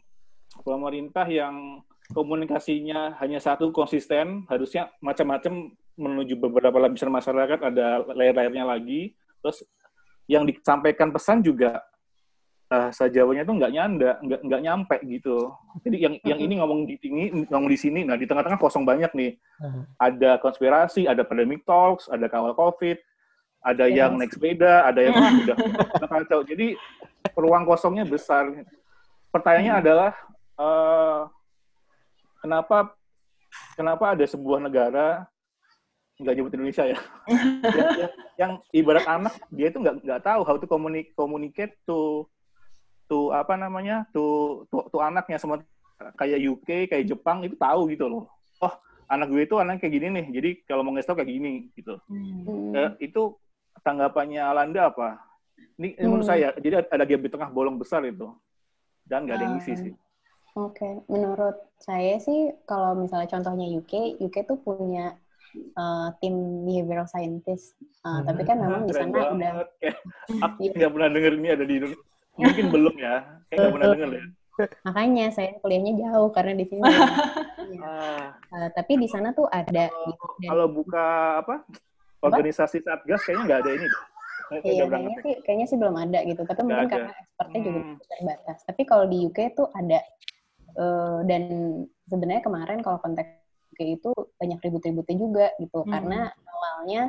pemerintah yang komunikasinya hanya satu konsisten, harusnya macam-macam menuju beberapa lapisan masyarakat ada layer-layernya lagi. Terus yang disampaikan pesan juga bahasa Jawanya itu nggak nyanda, nggak nggak nyampe gitu. Jadi yang yang ini ngomong di sini, ngomong di sini, nah di tengah-tengah kosong banyak nih. Ada konspirasi, ada pandemic talks, ada kawal covid, ada yes. yang naik sepeda, ada yang [laughs] udah kacau. Jadi ruang kosongnya besar. Pertanyaannya hmm. adalah uh, kenapa kenapa ada sebuah negara nggak nyebut Indonesia ya, [laughs] yang, yang, yang ibarat anak dia itu nggak nggak tahu how to communicate, communicate to tuh apa namanya tuh tuh, tuh anaknya semua kayak UK kayak Jepang itu tahu gitu loh oh anak gue itu anak kayak gini nih jadi kalau mau ngasih tau kayak gini gitu hmm. uh, itu tanggapannya Alanda apa ini, hmm. menurut saya jadi ada gap di tengah bolong besar itu dan nggak ada yang isi sih Oke, okay. menurut saya sih kalau misalnya contohnya UK, UK tuh punya uh, tim behavioral scientist, uh, hmm. tapi kan memang di sana udah. [laughs] Aku nggak pernah denger ini ada di Indonesia. Mungkin belum ya. Kayak nggak pernah dengar ya. [laughs] Makanya saya kuliahnya jauh karena di sini. [laughs] ah. uh, tapi di sana tuh ada. Kalau, gitu. kalau buka apa? Organisasi? Satgas kayaknya nggak ada ini. iya, kayaknya sih, kayaknya sih belum ada gitu. Tapi gak mungkin ada. karena expertnya hmm. juga terbatas. Tapi kalau di UK tuh ada. Uh, dan sebenarnya kemarin kalau konteks UK itu banyak ribut-ributnya juga gitu. Hmm. Karena awalnya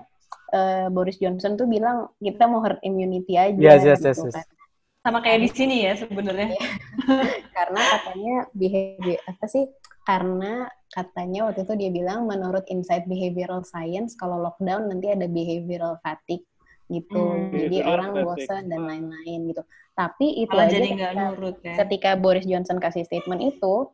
uh, Boris Johnson tuh bilang kita mau herd immunity aja. Yes, yes, gitu, yes, yes. Kan sama kayak di sini ya sebenarnya. Iya. [laughs] karena katanya behavior apa sih? Karena katanya waktu itu dia bilang menurut Insight Behavioral Science kalau lockdown nanti ada behavioral fatigue gitu. Hmm. Jadi orang bosan dan lain-lain gitu. Tapi itu aja jadi ketika, nurut, ya. ketika Boris Johnson kasih statement itu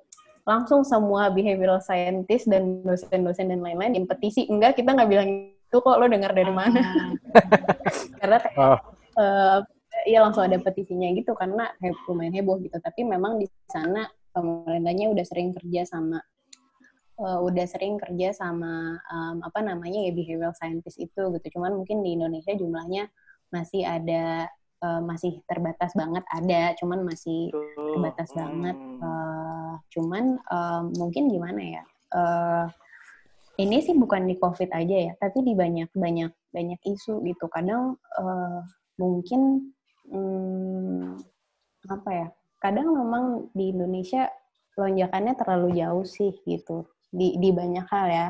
langsung semua behavioral scientist dan dosen-dosen dan lain-lain yang petisi enggak kita nggak bilang itu kok lo dengar dari mana ah. [laughs] karena kayak oh. uh, iya langsung ada petisinya gitu karena he lumayan heboh gitu tapi memang di sana pemerintahnya udah sering kerja sama uh, udah sering kerja sama um, apa namanya ya behavioral scientist itu gitu cuman mungkin di Indonesia jumlahnya masih ada uh, masih terbatas banget ada cuman masih terbatas hmm. banget uh, cuman uh, mungkin gimana ya uh, ini sih bukan di COVID aja ya, tapi di banyak banyak banyak isu gitu. Kadang uh, mungkin hmm, apa ya? Kadang memang di Indonesia lonjakannya terlalu jauh sih gitu. Di di banyak hal ya.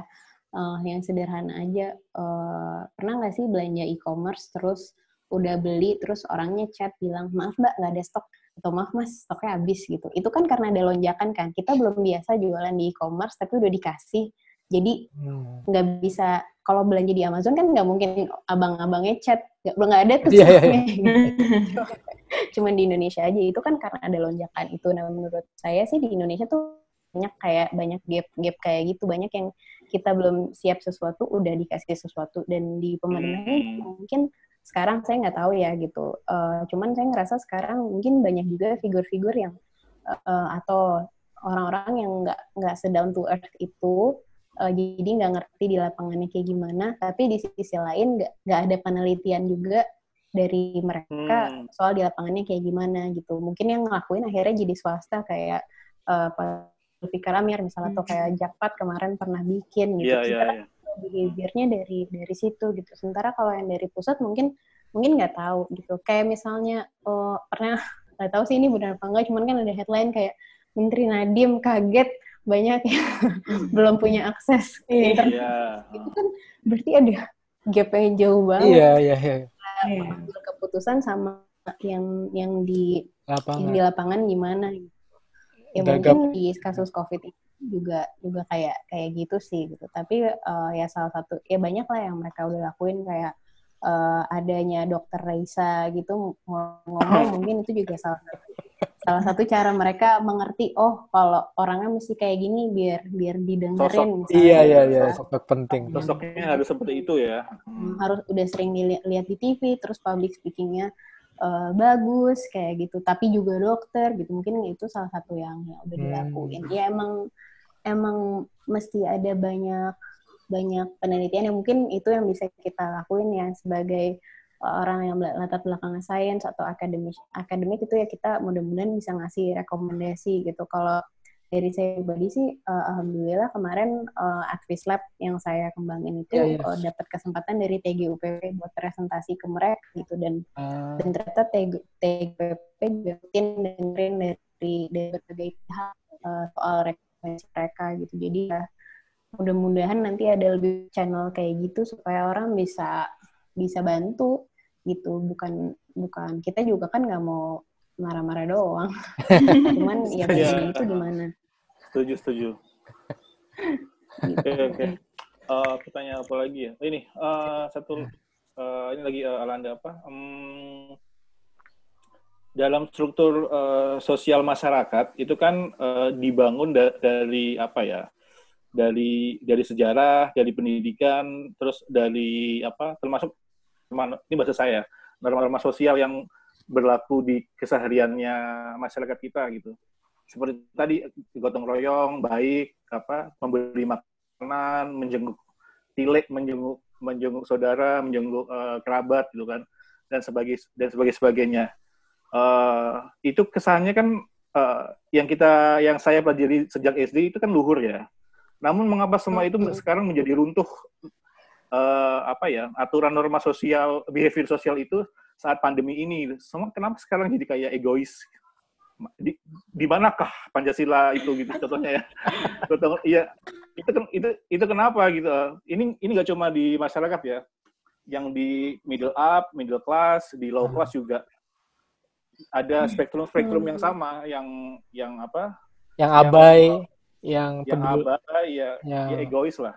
Uh, yang sederhana aja. Uh, pernah nggak sih belanja e-commerce terus udah beli terus orangnya chat bilang maaf mbak nggak ada stok. Atau maaf mas stoknya habis gitu. Itu kan karena ada lonjakan kan. Kita belum biasa jualan di e-commerce tapi udah dikasih. Jadi hmm. nggak hmm. bisa kalau belanja di Amazon kan nggak mungkin abang-abangnya chat nggak nggak ada tuh yeah, yeah, yeah. cuman di Indonesia aja itu kan karena ada lonjakan itu. Nah menurut saya sih di Indonesia tuh banyak kayak banyak gap gap kayak gitu. Banyak yang kita belum siap sesuatu udah dikasih sesuatu. Dan di pemerintah hmm. mungkin sekarang saya nggak tahu ya gitu. Uh, cuman saya ngerasa sekarang mungkin banyak juga figur-figur yang uh, atau orang-orang yang nggak nggak sedown to earth itu uh, jadi nggak ngerti di lapangannya kayak gimana tapi di sisi lain nggak ada penelitian juga dari mereka hmm. soal di lapangannya kayak gimana gitu mungkin yang ngelakuin akhirnya jadi swasta kayak uh, Pak Fikar Amir misalnya atau kayak hmm. Jakpat kemarin pernah bikin gitu yeah, yeah, yeah. behaviornya dari dari situ gitu sementara kalau yang dari pusat mungkin mungkin nggak tahu gitu kayak misalnya oh, pernah nggak tahu sih ini benar apa enggak cuman kan ada headline kayak Menteri Nadiem kaget banyak yang [laughs] hmm. belum punya akses ke iya. internet. Yeah. Itu kan berarti ada gap yang jauh banget. Iya, iya, iya. Keputusan sama yang yang di yang lapangan di lapangan gimana ya Gagap. mungkin di kasus covid ini juga juga kayak kayak gitu sih gitu tapi eh, ya salah satu ya banyak lah yang mereka udah lakuin kayak eh, adanya dokter Raisa gitu ngomong [laughs] mungkin itu juga salah satu salah satu cara mereka mengerti oh kalau orangnya mesti kayak gini biar biar didengerin Sosok. misalnya iya iya iya Nah, sosok penting Sosoknya harus seperti itu ya. Hmm, harus udah sering dilihat lihat di TV terus public speakingnya eh, bagus kayak gitu tapi juga dokter gitu mungkin itu salah satu yang, yang udah Hmm. dilakuin ya emang emang mesti ada banyak banyak penelitian yang mungkin itu yang bisa kita lakuin ya sebagai orang yang latar belakang sains atau akademik akademik itu ya kita mudah-mudahan bisa ngasih rekomendasi gitu. Kalau dari saya pribadi sih eh, alhamdulillah kemarin Advis Lab yang saya kembangin itu Iya, iya. eh, dapat kesempatan dari TGUPP buat presentasi ke mereka gitu. Dan Ah, dan ternyata TG, TGUPP rutin dengerin dari dari berbagai pihak eh, soal rekomendasi mereka gitu. Jadi ya mudah-mudahan nanti ada lebih channel kayak gitu supaya orang bisa bisa bantu gitu bukan bukan kita juga kan nggak mau marah-marah doang [laughs] cuman ya Iya. bagian itu gimana Setuju, setuju. gitu. Oke, oke. Eh, pertanyaan apa lagi ya? Ini eh, satu eh, ini lagi eh, Alanda apa? Hmm, dalam struktur eh, sosial masyarakat itu kan eh, dibangun da- dari apa ya? Dari dari sejarah, dari pendidikan, terus dari apa? Termasuk terma- ini bahasa saya norma-norma sosial yang berlaku di kesehariannya masyarakat kita gitu. Seperti tadi gotong royong, baik, apa memberi makanan, menjenguk tilik, menjenguk menjenguk saudara, menjenguk eh, kerabat gitu kan, dan sebagai dan sebagai sebagainya. Eh, itu kesannya kan eh, yang kita yang saya pelajari sejak SD itu kan luhur ya. Namun mengapa semua itu sekarang menjadi runtuh eh, apa ya aturan norma sosial behavior sosial itu saat pandemi ini. Semua kenapa sekarang jadi kayak egois? Di, di manakah Pancasila itu gitu contohnya ya? [laughs] Contoh- iya. Itu itu itu kenapa gitu? Ini ini nggak cuma di masyarakat ya. Yang di middle up middle class di low Hmm. class juga. Ada spektrum spektrum yang Hmm. sama yang yang apa? Yang Yang- abai yang yang peduli abai ya. Yang ya egois lah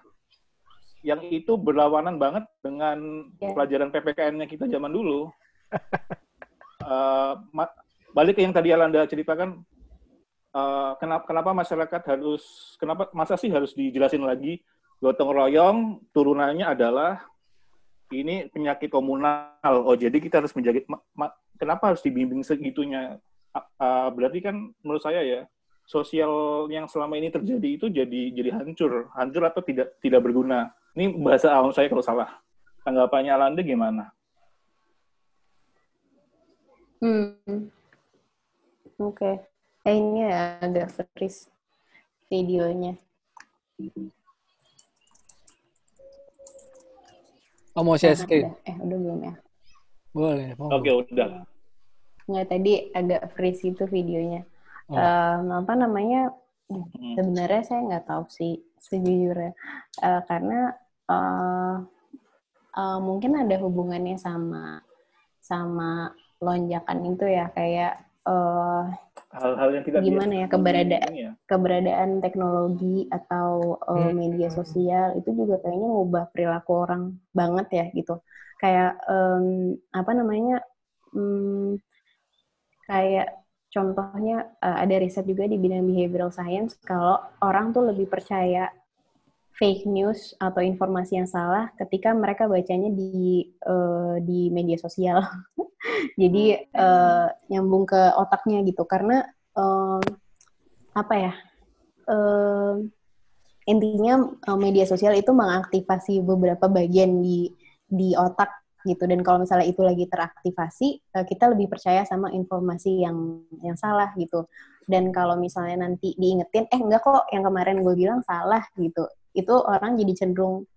yang itu berlawanan banget dengan Ya. pelajaran PPKN-nya kita zaman dulu. [laughs] Ma- balik ke yang tadi Alanda ceritakan, eh, kenapa, kenapa masyarakat harus, kenapa masa sih harus dijelasin lagi gotong royong turunannya adalah ini penyakit komunal. Oh jadi kita harus menjaga. ma- ma- kenapa harus dibimbing segitunya? A- ah, berarti kan menurut saya ya sosial yang selama ini terjadi itu jadi jadi hancur, hancur atau tidak tidak berguna. Ini bahasa awam saya kalau salah. Tanggapannya Alanda gimana? Hmm. Oke. Eh, ini agak freeze videonya. oh mau share Nah, screen. Eh, udah belum ya? boleh Oke udah. Nggak, tadi agak freeze itu videonya. Oh. Em, apa namanya? Hmm. Sebenarnya saya nggak tahu sih sejujurnya. Eh, karena eh, eh, mungkin ada hubungannya sama sama lonjakan itu ya kayak eh, Hal-hal yang tidak Gimana ya, keberadaan- ya. keberadaan teknologi atau uh, Hmm. media sosial itu juga kayaknya ngubah perilaku orang banget ya gitu. Kayak em, apa namanya? hmm, kayak contohnya uh, ada riset juga di bidang behavioral science kalau orang tuh lebih percaya fake news atau informasi yang salah ketika mereka bacanya di eh, di media sosial. [laughs] Jadi eh, nyambung ke otaknya gitu karena em, apa ya? em, intinya eh, media sosial itu mengaktifasi beberapa bagian di di otak gitu dan kalau misalnya itu lagi teraktivasi eh, kita lebih percaya sama informasi yang yang salah gitu dan kalau misalnya nanti diingetin eh enggak kok yang kemarin gue bilang salah gitu itu orang jadi cenderung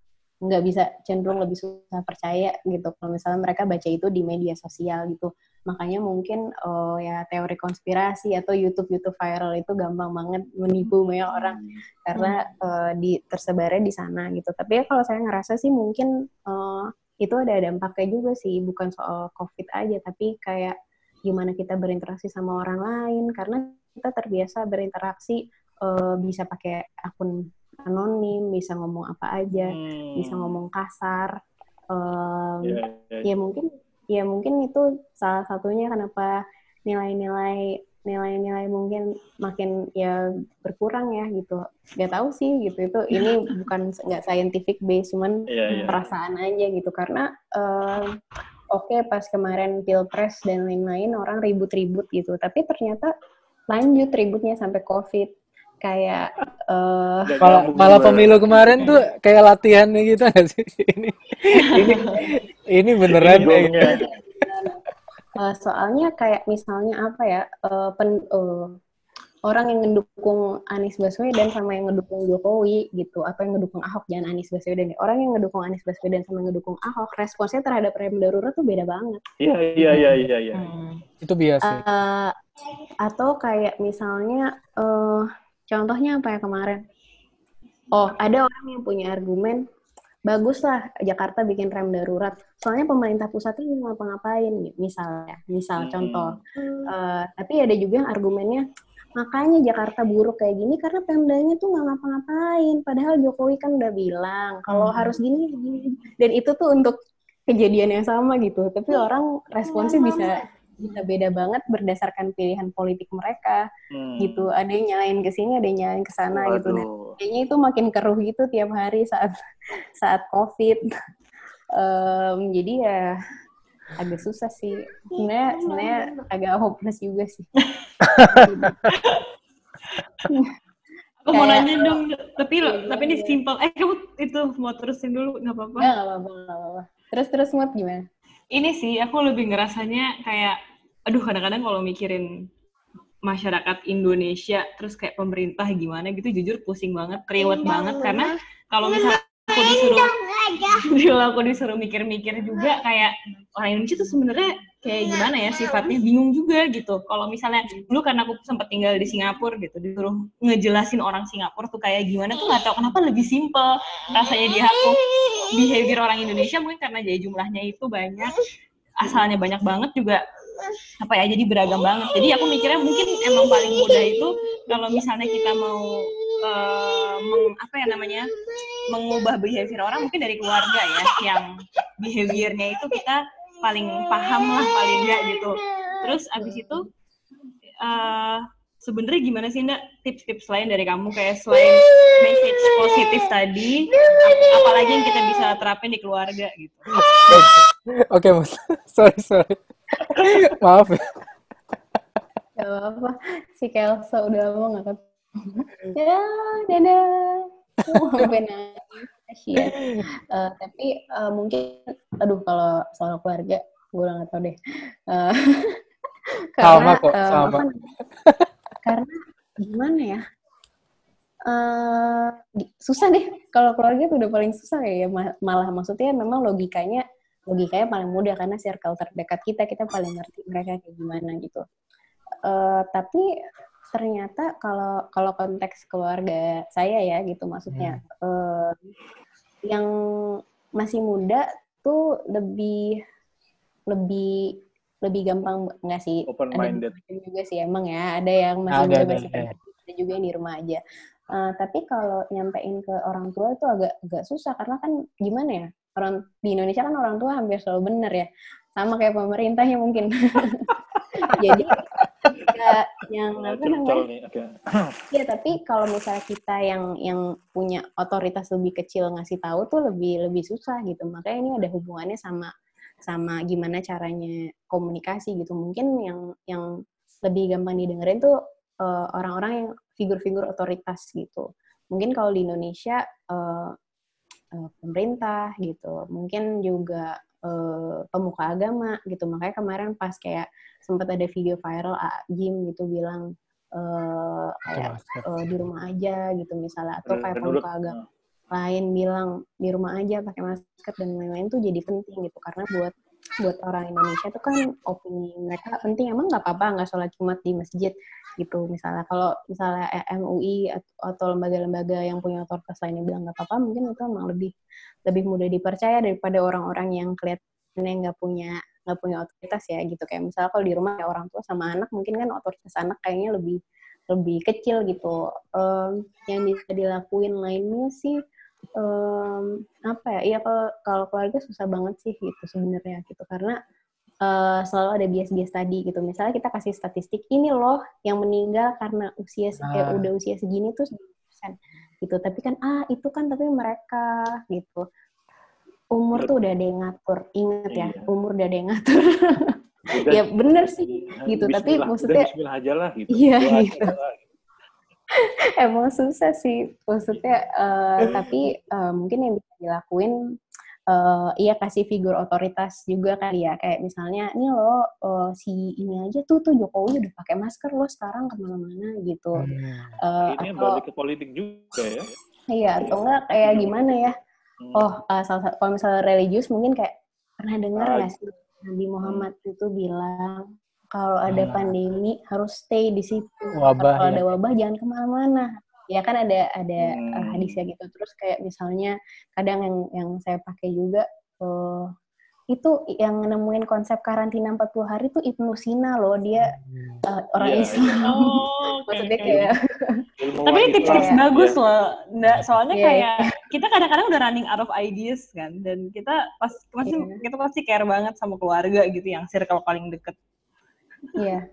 nggak bisa cenderung lebih susah percaya gitu. Kalau misalnya mereka baca itu di media sosial gitu. Makanya mungkin oh ya teori konspirasi atau YouTube YouTube viral itu gampang banget menipu banyak orang. Karena eh, di tersebarnya di sana gitu. Tapi ya kalau saya ngerasa sih mungkin eh, itu ada dampaknya juga sih. Bukan soal covid aja tapi kayak gimana kita berinteraksi sama orang lain. Karena kita terbiasa berinteraksi uh, bisa pakai akun anonim bisa ngomong apa aja hmm. bisa ngomong kasar um, yeah, yeah. ya mungkin ya mungkin itu salah satunya kenapa nilai-nilai nilai-nilai mungkin makin ya berkurang ya gitu nggak tahu sih gitu itu ini [laughs] bukan nggak scientific base cuman yeah, yeah. perasaan aja gitu karena uh, oke okay, pas kemarin pilpres dan lain-lain orang ribut-ribut gitu tapi ternyata lanjut ributnya sampai covid kayak uh, malah, malah pemilu kemarin tuh kayak latihannya gitu nggak sih? [laughs] Ini ini ini beneran ini Uh, soalnya kayak misalnya apa ya uh, pen, uh, orang yang ngedukung Anies Baswedan sama yang ngedukung Jokowi gitu atau yang ngedukung Ahok jangan Anies Baswedan ya. Orang yang ngedukung Anies Baswedan sama yang ngedukung Ahok responsnya terhadap rem darurat tuh beda banget. Iya iya iya iya iya. Hmm. itu biasa uh, atau kayak misalnya uh, contohnya apa ya kemarin oh ada orang yang punya argumen bagus lah Jakarta bikin rem darurat. Soalnya pemerintah pusat ini ngapa-ngapain, misalnya, misal hmm. contoh. Uh, tapi ada juga yang argumennya makanya Jakarta buruk kayak gini karena Pemdanya tuh nggak ngapa-ngapain. Padahal Jokowi kan udah bilang kalau hmm. harus gini, gini. Dan itu tuh untuk kejadian yang sama gitu. Tapi orang responsnya bisa bisa beda banget berdasarkan pilihan politik mereka hmm. gitu ada yang nyalain ke sini ada yang nyalain ke sana gitu dan kayaknya itu makin keruh gitu tiap hari saat [laughs] saat covid um, jadi ya agak susah sih sebenarnya sebenarnya agak hopeless juga sih Aku mau nanya dong, tapi lo, tapi ini simpel. Eh kamu itu mau terusin dulu nggak apa-apa? Nggak apa-apa. Terus terus mood gimana? Ini sih aku lebih ngerasanya kayak aduh kadang-kadang kalau mikirin masyarakat Indonesia terus kayak pemerintah gimana gitu jujur pusing banget kriwet banget. Karena kalau misalnya aku disuruh [laughs] kalau aku disuruh mikir-mikir juga kayak orang Indonesia tuh sebenarnya kayak gimana ya sifatnya? Bingung juga gitu. Kalau misalnya dulu karena aku sempat tinggal di Singapura gitu disuruh ngejelasin orang Singapura tuh kayak gimana tuh nggak tahu kenapa lebih simple rasanya di aku. Behavior orang Indonesia mungkin karena jadi jumlahnya itu banyak asalnya banyak banget juga apa ya jadi beragam banget. Jadi aku mikirnya mungkin emang paling mudah itu kalau misalnya kita mau uh, meng, apa ya namanya mengubah behavior orang mungkin dari keluarga ya yang behaviornya itu kita paling paham lah paling enggak gitu. Terus abis itu uh, sebenarnya gimana sih Ndak tips-tips lain dari kamu? Kayak selain message positif tadi apalagi yang kita bisa terapin di keluarga gitu? Oke okay, mas. Sorry sorry. Maaf. Ya Gak apa-apa. Si Kelso udah lama gak ketemu ya dadah [laughs] sampai nangis ya uh, tapi uh, mungkin aduh kalau soal keluarga gue udah gak tau deh. Uh, [laughs] karena, sama kok sama. uh, karena gimana ya? Uh, susah deh. Kalau keluarga tuh udah paling susah ya malah maksudnya memang logikanya logikanya paling mudah karena circle terdekat kita kita paling ngerti mereka kayak gimana gitu. Uh, tapi ternyata kalau kalau konteks keluarga saya ya gitu maksudnya hmm. uh, yang masih muda tuh lebih lebih lebih gampang nggak sih open minded ada juga sih emang ya ada yang masih ada, masih ada. ada juga yang di rumah aja uh, tapi kalau nyampein ke orang tua itu agak agak susah karena kan gimana ya orang di Indonesia kan orang tua hampir selalu benar ya sama kayak pemerintahnya mungkin [laughs] jadi yang apa namanya? ya tapi kalau misalnya kita yang yang punya otoritas lebih kecil ngasih tahu tuh lebih lebih susah gitu. Makanya ini ada hubungannya sama sama gimana caranya komunikasi gitu. Mungkin yang yang lebih gampang didengerin tuh uh, orang-orang yang figur-figur otoritas gitu. Mungkin kalau di Indonesia uh, uh, pemerintah gitu. Mungkin juga uh, pemuka agama gitu. Makanya kemarin pas kayak sempat ada video viral Jim gitu bilang uh, kayak uh, di rumah aja gitu misalnya atau kayak pemuka agama lain bilang di rumah aja pakai masker dan lain-lain tuh jadi penting gitu. Karena buat buat orang Indonesia itu kan opini mereka penting. Emang nggak apa-apa nggak sholat jumat di masjid gitu. Misalnya kalau misalnya MUI atau lembaga-lembaga yang punya otoritas lainnya bilang nggak apa-apa mungkin itu emang lebih lebih mudah dipercaya daripada orang-orang yang kelihatannya nggak punya nggak punya otoritas ya gitu. Kayak misalnya kalau di rumah ya orang tua sama anak mungkin kan otoritas anak kayaknya lebih lebih kecil gitu. Um, yang bisa dilakuin lainnya sih um, apa ya iya kalau kalau keluarga susah banget sih gitu sebenarnya gitu. Karena uh, selalu ada bias-bias tadi gitu. Misalnya kita kasih statistik ini loh yang meninggal karena usia ah. udah usia segini tuh gitu. Tapi kan ah itu kan tapi mereka gitu. Umur tuh udah ada yang ngatur. Inget ya iya. umur udah ada yang ngatur. [laughs] Ya bener sih. ya, gitu tapi maksudnya aja lah gitu. Iya gitu. [laughs] emang susah sih. Maksudnya uh, tapi uh, mungkin yang bisa dilakuin uh, iya kasih figur otoritas juga kali ya kayak misalnya nih lo uh, si ini aja tuh tuh Jokowi udah pakai masker lo sekarang ke mana-mana gitu hmm. uh, ini atau, balik ke politik juga ya iya atau enggak kayak gimana ya hmm. oh uh, salah kalau misalnya religius mungkin kayak pernah dengar nggak sih Nabi Muhammad hmm. itu bilang kalau ada hmm. pandemi harus stay di situ. Wabah, kalau ya. ada wabah jangan ke mana-mana. Ya kan ada ada hmm. uh, hadisnya gitu. Terus kayak misalnya kadang yang yang saya pakai juga uh, itu yang nemuin konsep karantina 40 hari itu Ibnu Sina loh dia uh, orang yeah. Islam oh, [laughs] okay, maksudnya kayak tapi ini tips-tips yeah. bagus yeah. loh nggak soalnya yeah. kayak kita kadang-kadang udah running out of ideas kan dan kita pas masih yeah. kita pasti care banget sama keluarga gitu yang circle paling deket Iya.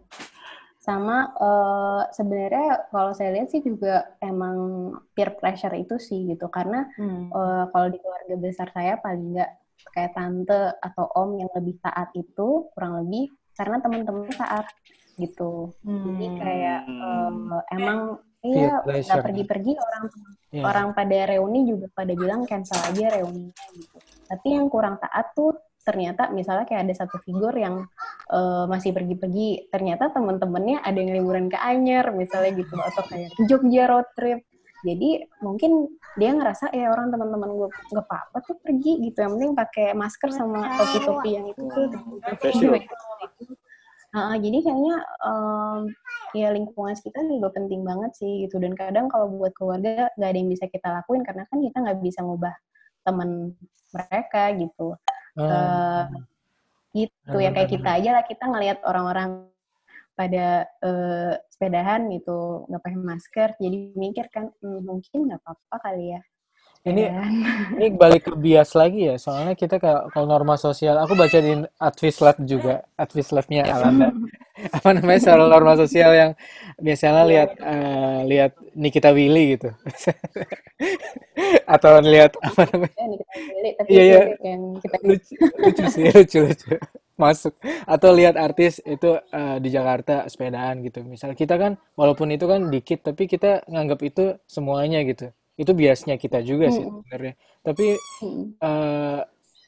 Sama uh, sebenarnya kalau saya lihat sih juga emang peer pressure itu sih gitu karena hmm. uh, kalau di keluarga besar saya paling nggak kayak tante atau om yang lebih taat itu kurang lebih karena teman-teman taat gitu. Hmm. Jadi kayak uh, emang iya nggak pergi-pergi orang yeah. orang pada reuni juga pada bilang cancel aja reuninya gitu. Tapi yang kurang taat tuh ternyata misalnya kayak ada satu figur yang uh, masih pergi-pergi ternyata teman-temannya ada yang liburan ke Anyer misalnya gitu atau kayak Jogja road trip. Jadi mungkin dia ngerasa ya orang teman-teman gue nggak apa-apa tuh pergi gitu. Yang penting pakai masker sama topi-topi yang itu tuh. Nah, jadi kayaknya um, ya lingkungan kita juga penting banget sih gitu. Dan kadang kalau buat keluarga nggak ada yang bisa kita lakuin karena kan kita nggak bisa ngubah teman mereka gitu uh, gitu ya kayak kita aja lah kita ngelihat orang-orang pada uh, sepedahan gitu nggak pakai masker jadi mikir kan hmm, mungkin nggak apa-apa kali ya ini ini balik ke bias lagi ya soalnya kita kalau norma sosial aku baca di Advis Lab juga Advis Labnya Alanda. [laughs] Apa namanya soal norma sosial yang biasanya lihat uh, lihat Nikita Willy gitu. [laughs] Atau lihat apa namanya? Iya iya. lucu, lucu sih lucu lucu. Masuk. Atau lihat artis itu uh, di Jakarta sepedaan gitu. Misal kita kan walaupun itu kan dikit tapi kita nganggap itu semuanya gitu itu biasnya kita juga sih sebenarnya. Tapi uh,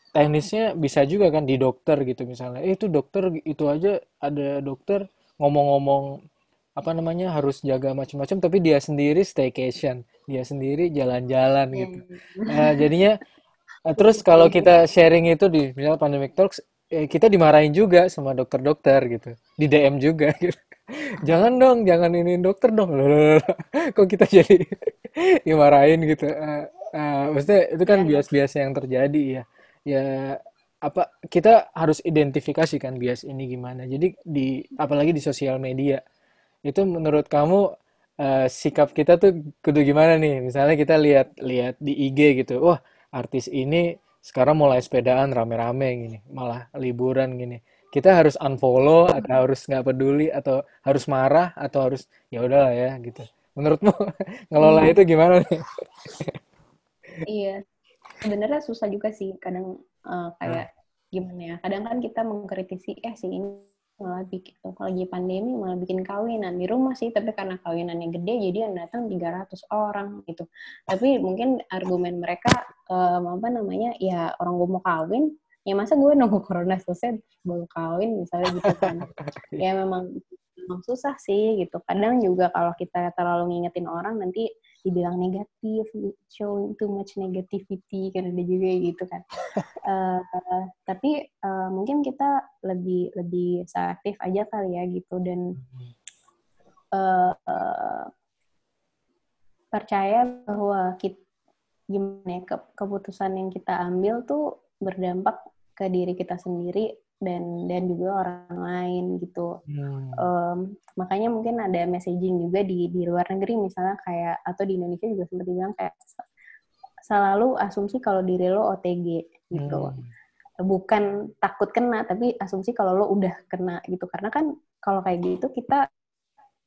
teknisnya bisa juga kan di dokter gitu misalnya. Eh itu dokter itu aja ada dokter ngomong-ngomong apa namanya harus jaga macam-macam tapi dia sendiri staycation. Dia sendiri jalan-jalan iya. gitu. nah, jadinya uh, terus [laughs] kalau kita sharing itu di misalnya pandemic talks eh, kita dimarahin juga sama dokter-dokter gitu. Di DM juga [laughs] gitu jangan dong jangan ini dokter dong. Loh [laughs] kok kita jadi [laughs] dimarahin gitu? Uh, uh, maksudnya itu kan iya. bias-bias yang terjadi ya. Ya apa kita harus identifikasi kan bias ini gimana. Jadi di apalagi di sosial media itu menurut kamu uh, sikap kita tuh kudu gimana nih? Misalnya kita lihat lihat di IG gitu wah artis ini sekarang mulai sepedaan rame-rame gini malah liburan gini kita harus unfollow atau harus nggak peduli atau harus marah atau harus ya udahlah ya gitu menurutmu [laughs] ngelola hmm. itu gimana nih iya sebenarnya susah juga sih kadang uh, kayak hmm. gimana ya kadang kan kita mengkritisi eh si ini malah bikin kalau lagi pandemi malah bikin kawinan di rumah sih tapi karena kawinannya gede jadi yang datang 300 orang gitu tapi mungkin argumen mereka um, apa namanya ya orang gue mau kawin ya masa gue nunggu corona selesai baru kawin misalnya gitu kan. [laughs] Ya memang memang susah sih gitu. Kadang juga kalau kita terlalu ngingetin orang nanti dibilang negatif showing too much negativity kan ada juga gitu kan. Uh, [laughs] uh, tapi uh, mungkin kita lebih lebih aktif aja kali ya gitu. Dan uh, uh, percaya bahwa kita gimana ya, ke, keputusan yang kita ambil tuh berdampak ke diri kita sendiri dan dan juga orang lain gitu. Hmm. Um, makanya mungkin ada messaging juga di di luar negeri misalnya kayak atau di Indonesia juga sempat dibilang kayak selalu asumsi kalau diri lo OTG gitu. Hmm. Bukan takut kena tapi asumsi kalau lo udah kena gitu. Karena kan kalau kayak gitu kita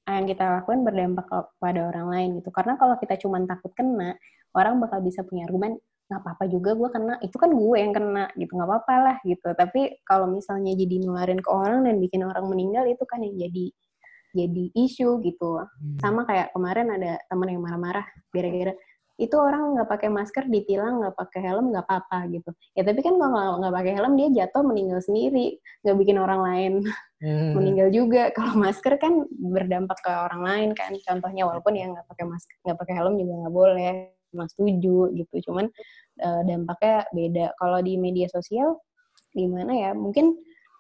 yang kita lakukan berdampak kepada orang lain gitu. Karena kalau kita cuma takut kena, orang bakal bisa punya argumen nggak apa-apa juga gue kena. Itu kan gue yang kena gitu. Nggak apa-apa lah gitu. Tapi kalau misalnya jadi nularin ke orang dan bikin orang meninggal itu kan yang jadi jadi isu gitu. Hmm. sama kayak kemarin ada teman yang marah-marah gara-gara itu orang nggak pakai masker ditilang nggak pakai helm nggak apa-apa gitu. Ya tapi kan kalau nggak- pakai helm dia jatuh meninggal sendiri. Nggak bikin orang lain Hmm. meninggal juga. Kalau masker kan berdampak ke orang lain kan. Contohnya walaupun yang nggak pakai masker nggak pakai helm juga nggak boleh mas setuju gitu. Cuman eh, dampaknya beda. Kalau di media sosial gimana ya? Mungkin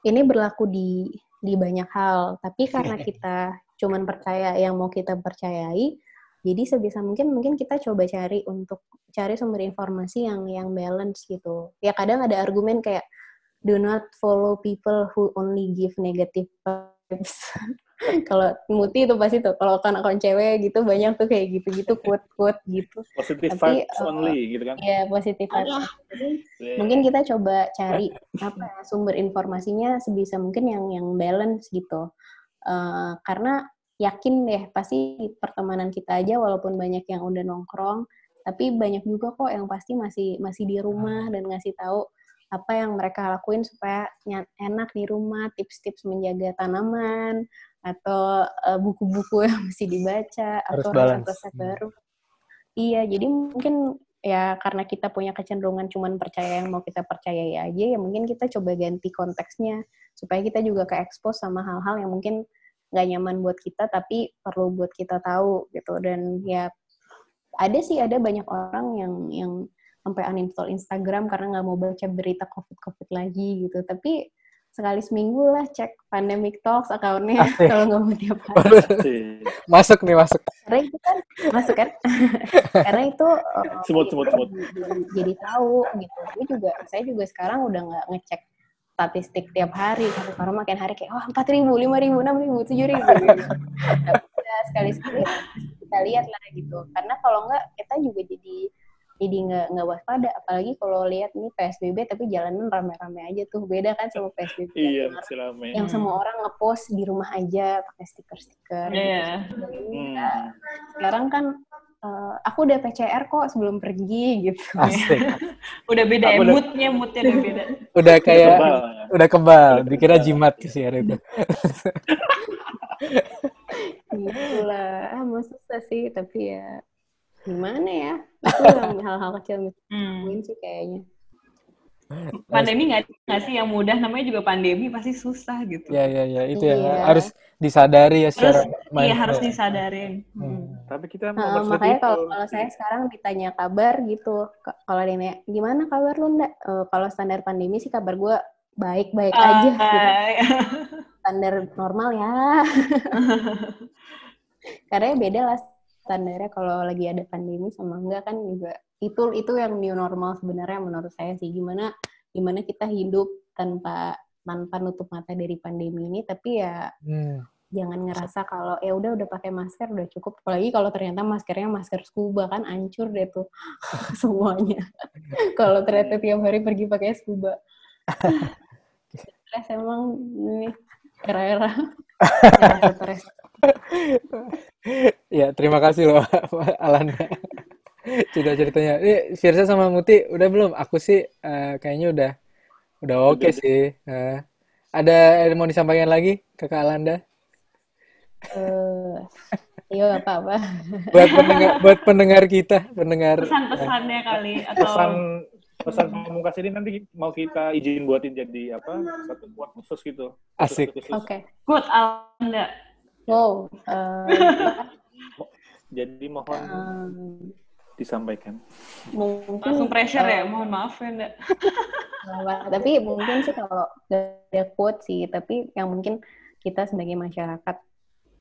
ini berlaku di di banyak hal. Tapi karena [laughs] kita cuman percaya yang mau kita percayai jadi sebisa mungkin mungkin kita coba cari untuk cari sumber informasi yang yang balance gitu. Ya kadang ada argumen kayak do not follow people who only give negative vibes [laughs] kalau muti itu pasti tuh kalau kan akun cewek gitu banyak tuh kayak gitu-gitu quote-quote gitu Positive Tapi, vibes uh, only gitu kan. ya positif vibes Jadi, Yeah. mungkin kita coba cari apa ya, sumber informasinya sebisa mungkin yang yang balance gitu Eh, karena yakin deh pasti pertemanan kita aja walaupun banyak yang udah nongkrong tapi banyak juga kok yang pasti masih masih di rumah dan ngasih tahu apa yang mereka lakuin supaya enak di rumah tips-tips menjaga tanaman atau eh, buku-buku [laughs] yang mesti dibaca Harus atau resep-resep baru. Iya jadi mungkin ya karena kita punya kecenderungan cuman percaya yang mau kita percayai aja ya mungkin kita coba ganti konteksnya. Supaya kita juga ke expose sama hal-hal yang mungkin nggak nyaman buat kita tapi perlu buat kita tahu gitu. Dan ya ada sih ada banyak orang yang yang sampai uninstall Instagram karena nggak mau baca berita covid covid lagi gitu. Tapi sekali seminggu lah cek pandemic talks akunnya Asik. kalau nggak mau tiap hari Sih. masuk nih masuk. karena itu kan masuk kan [laughs] karena itu Semut, semut, semut. jadi, tahu gitu gue juga saya juga sekarang udah nggak ngecek statistik tiap hari gitu. karena makin hari kayak wah empat ribu lima ribu enam ribu tujuh ribu [laughs] sekali sekali kita lihat lah gitu karena kalau nggak kita juga jadi jadi nggak nggak waspada apalagi kalau lihat nih psbb tapi jalanan rame-rame aja tuh beda kan sama psbb yang Iya, rame. yang semua orang ngepost di rumah aja pakai stiker-stiker gitu. Iya. Hmm. sekarang kan eh, aku udah PCR kok sebelum pergi gitu. Asik. [laughs] Udah beda ya, udah- moodnya, moodnya udah beda. [laughs] Udah kayak Tebal, ya. udah kebal. Dikira jimat sih hari itu. [laughs] gitu lah. Ah, mau susah sih, tapi ya gimana ya? Itu [laughs] yang hal-hal kecil yang Hmm. mungkin sih kayaknya. Pandemi nggak nggak sih yang mudah, namanya juga pandemi pasti susah gitu. Ya ya ya itu Iya. harus disadari ya Terus secara iya mindful. harus disadarin. Hmm. Hmm. Tapi kita Nah, mau makanya kalau itu. kalau saya sekarang ditanya kabar gitu, kalau dia nanya, gimana kabar lu ndak? Eh, kalau standar pandemi sih kabar gue baik-baik aja. gitu. Ah, [laughs] Standar normal ya. [laughs] Karena ya beda lah standarnya kalau lagi ada pandemi sama enggak kan juga. Itu itu yang new normal sebenarnya menurut saya sih. Gimana gimana kita hidup tanpa tanpa nutup mata dari pandemi ini tapi ya Hmm. jangan ngerasa kalau ya udah udah pakai masker udah cukup. Apalagi kalau ternyata maskernya masker scuba kan hancur deh tuh [laughs] semuanya. [laughs] Kalau ternyata tiap hari pergi pakai scuba. [laughs] Stres emang ini era-era stres Ya, terima kasih loh [laughs] Alanda. Cerita-ceritanya. Ini Firsa sama Muti udah belum? Aku sih eh, kayaknya udah udah oke sih. Eh, ada yang mau disampaikan lagi Kakak Alanda? eh iya apa-apa Buat pendengar buat pendengar kita, pendengar Pesan-pesannya kali atau pesan pesan pamungkas ini nanti mau kita izin buatin jadi apa satu buat khusus gitu. Asik. Oke good Alanda. Wow eh, [laughs] Jadi mohon em, disampaikan. mungkin Langsung pressure eh, ya, mohon maaf ya. Tapi mungkin sih kalau ada quote sih, tapi yang mungkin kita sebagai masyarakat,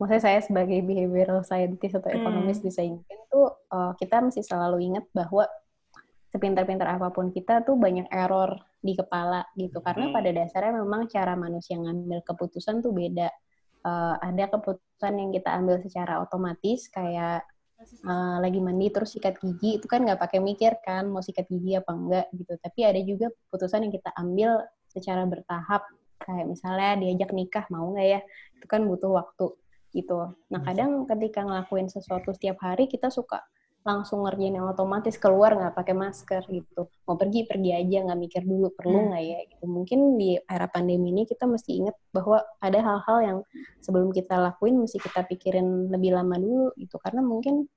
maksudnya saya sebagai behavioral scientist atau Hmm. ekonomis bisa ingat tuh uh, kita mesti selalu ingat bahwa sepintar-pintar apa pun kita tuh banyak error di kepala gitu karena Hmm. pada dasarnya memang cara manusia ngambil keputusan tuh beda Eh, ada keputusan yang kita ambil secara otomatis kayak eh, lagi mandi terus sikat gigi itu kan nggak pakai mikir kan mau sikat gigi apa enggak gitu. Tapi ada juga keputusan yang kita ambil secara bertahap kayak misalnya diajak nikah mau nggak ya? Itu kan butuh waktu gitu. Nah kadang ketika ngelakuin sesuatu setiap hari kita suka langsung ngerjain yang otomatis keluar nggak pakai masker gitu. Mau pergi pergi aja nggak mikir dulu perlu nggak ya gitu. Mungkin di era pandemi ini kita mesti ingat bahwa ada hal-hal yang sebelum kita lakuin mesti kita pikirin lebih lama dulu gitu. Karena mungkin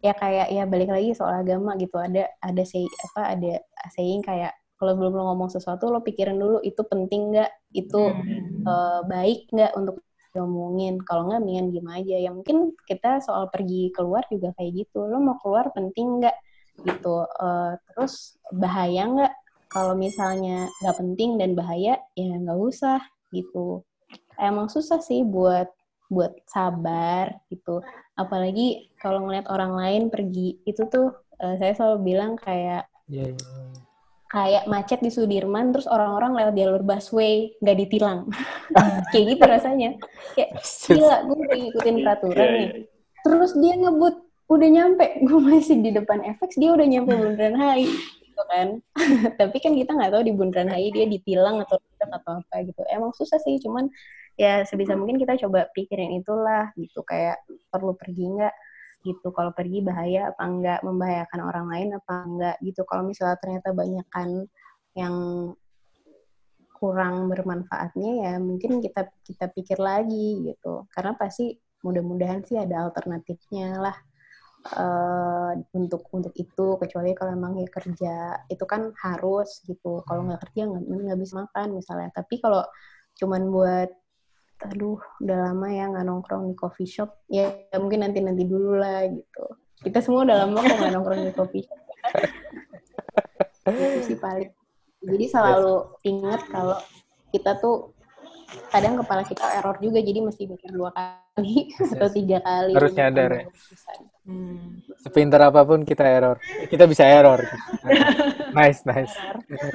ya kayak ya balik lagi soal agama gitu. Ada ada say apa ada saying kayak kalau belum lo ngomong sesuatu lo pikirin dulu itu penting nggak? Itu eh, baik nggak untuk diomongin. Kalau nggak mendingan diem aja. Ya mungkin kita soal pergi keluar juga kayak gitu. Lo mau keluar penting nggak? Gitu. Eh, terus bahaya nggak? Kalau misalnya nggak penting dan bahaya ya nggak usah gitu. Emang susah sih buat buat sabar gitu. Apalagi kalau ngeliat orang lain pergi itu tuh eh, saya selalu bilang kayak Iya, iya. Kayak macet di Sudirman terus orang-orang lewat jalur busway nggak ditilang. [laughs] Kayak gitu rasanya. Kayak gila gue udah ngikutin peraturan Iya, nih. iya. terus dia ngebut udah nyampe. [laughs] Gue masih di depan FX dia udah nyampe Bundaran HI gitu kan. [laughs] Tapi kan kita nggak tahu di Bundaran HI dia ditilang atau tidak atau apa gitu. Emang susah sih cuman ya sebisa mungkin kita coba pikirin itulah gitu kayak perlu pergi nggak gitu kalau pergi bahaya apa enggak membahayakan orang lain apa enggak gitu. Kalau misalnya ternyata banyak kan yang kurang bermanfaatnya ya mungkin kita kita pikir lagi gitu. Karena pasti mudah-mudahan sih ada alternatifnya lah eh, untuk untuk itu. Kecuali kalau emang ya kerja itu kan harus gitu. Kalau nggak kerja nggak bisa makan misalnya. Tapi kalau cuman buat aduh udah lama ya nggak nongkrong di coffee shop ya, ya mungkin nanti nanti dulu lah gitu kita semua udah lama kok nggak nongkrong di coffee shop itu sih paling jadi selalu ingat kalau kita tuh kadang kepala kita error juga jadi mesti mikir dua kali [laughs] atau tiga kali Harus nyadar ya. Hmm. Sepintar apa pun kita error. Kita bisa error. [laughs] nice, nice.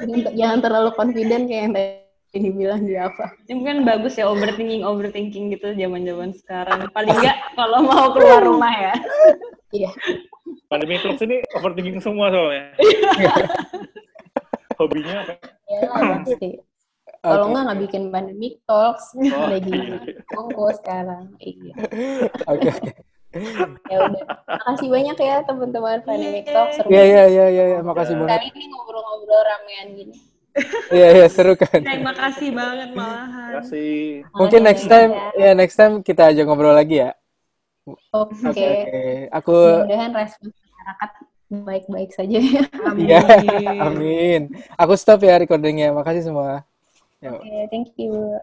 Jangan, jangan terlalu confident kayak yang tadi dibilang di apa Ini mungkin bagus ya overthinking overthinking gitu zaman-zaman sekarang. Paling enggak kalau mau keluar rumah ya. iya Pandemi Talks ini overthinking semua soalnya. [laughs] Hobinya apa? ya pasti kalau nggak nggak bikin pandemic talks Oh. lagi monggo sekarang iya Oke, oke. ya udah makasih banyak ya teman-teman pandemic talks seru Iya, iya, iya, iya, iya. Makasih banget. kali ini ngobrol-ngobrol ramean gini Iya, iya, seru kan. Terima kasih banget Terima malahan. kasih. Mungkin next time, banyak. ya next time kita aja ngobrol lagi ya. oke Oke, oke. Aku, mudah-mudahan respon masyarakat baik-baik saja ya iya, [laughs] amin. Aku stop ya recordingnya. Makasih semua. Oke thank you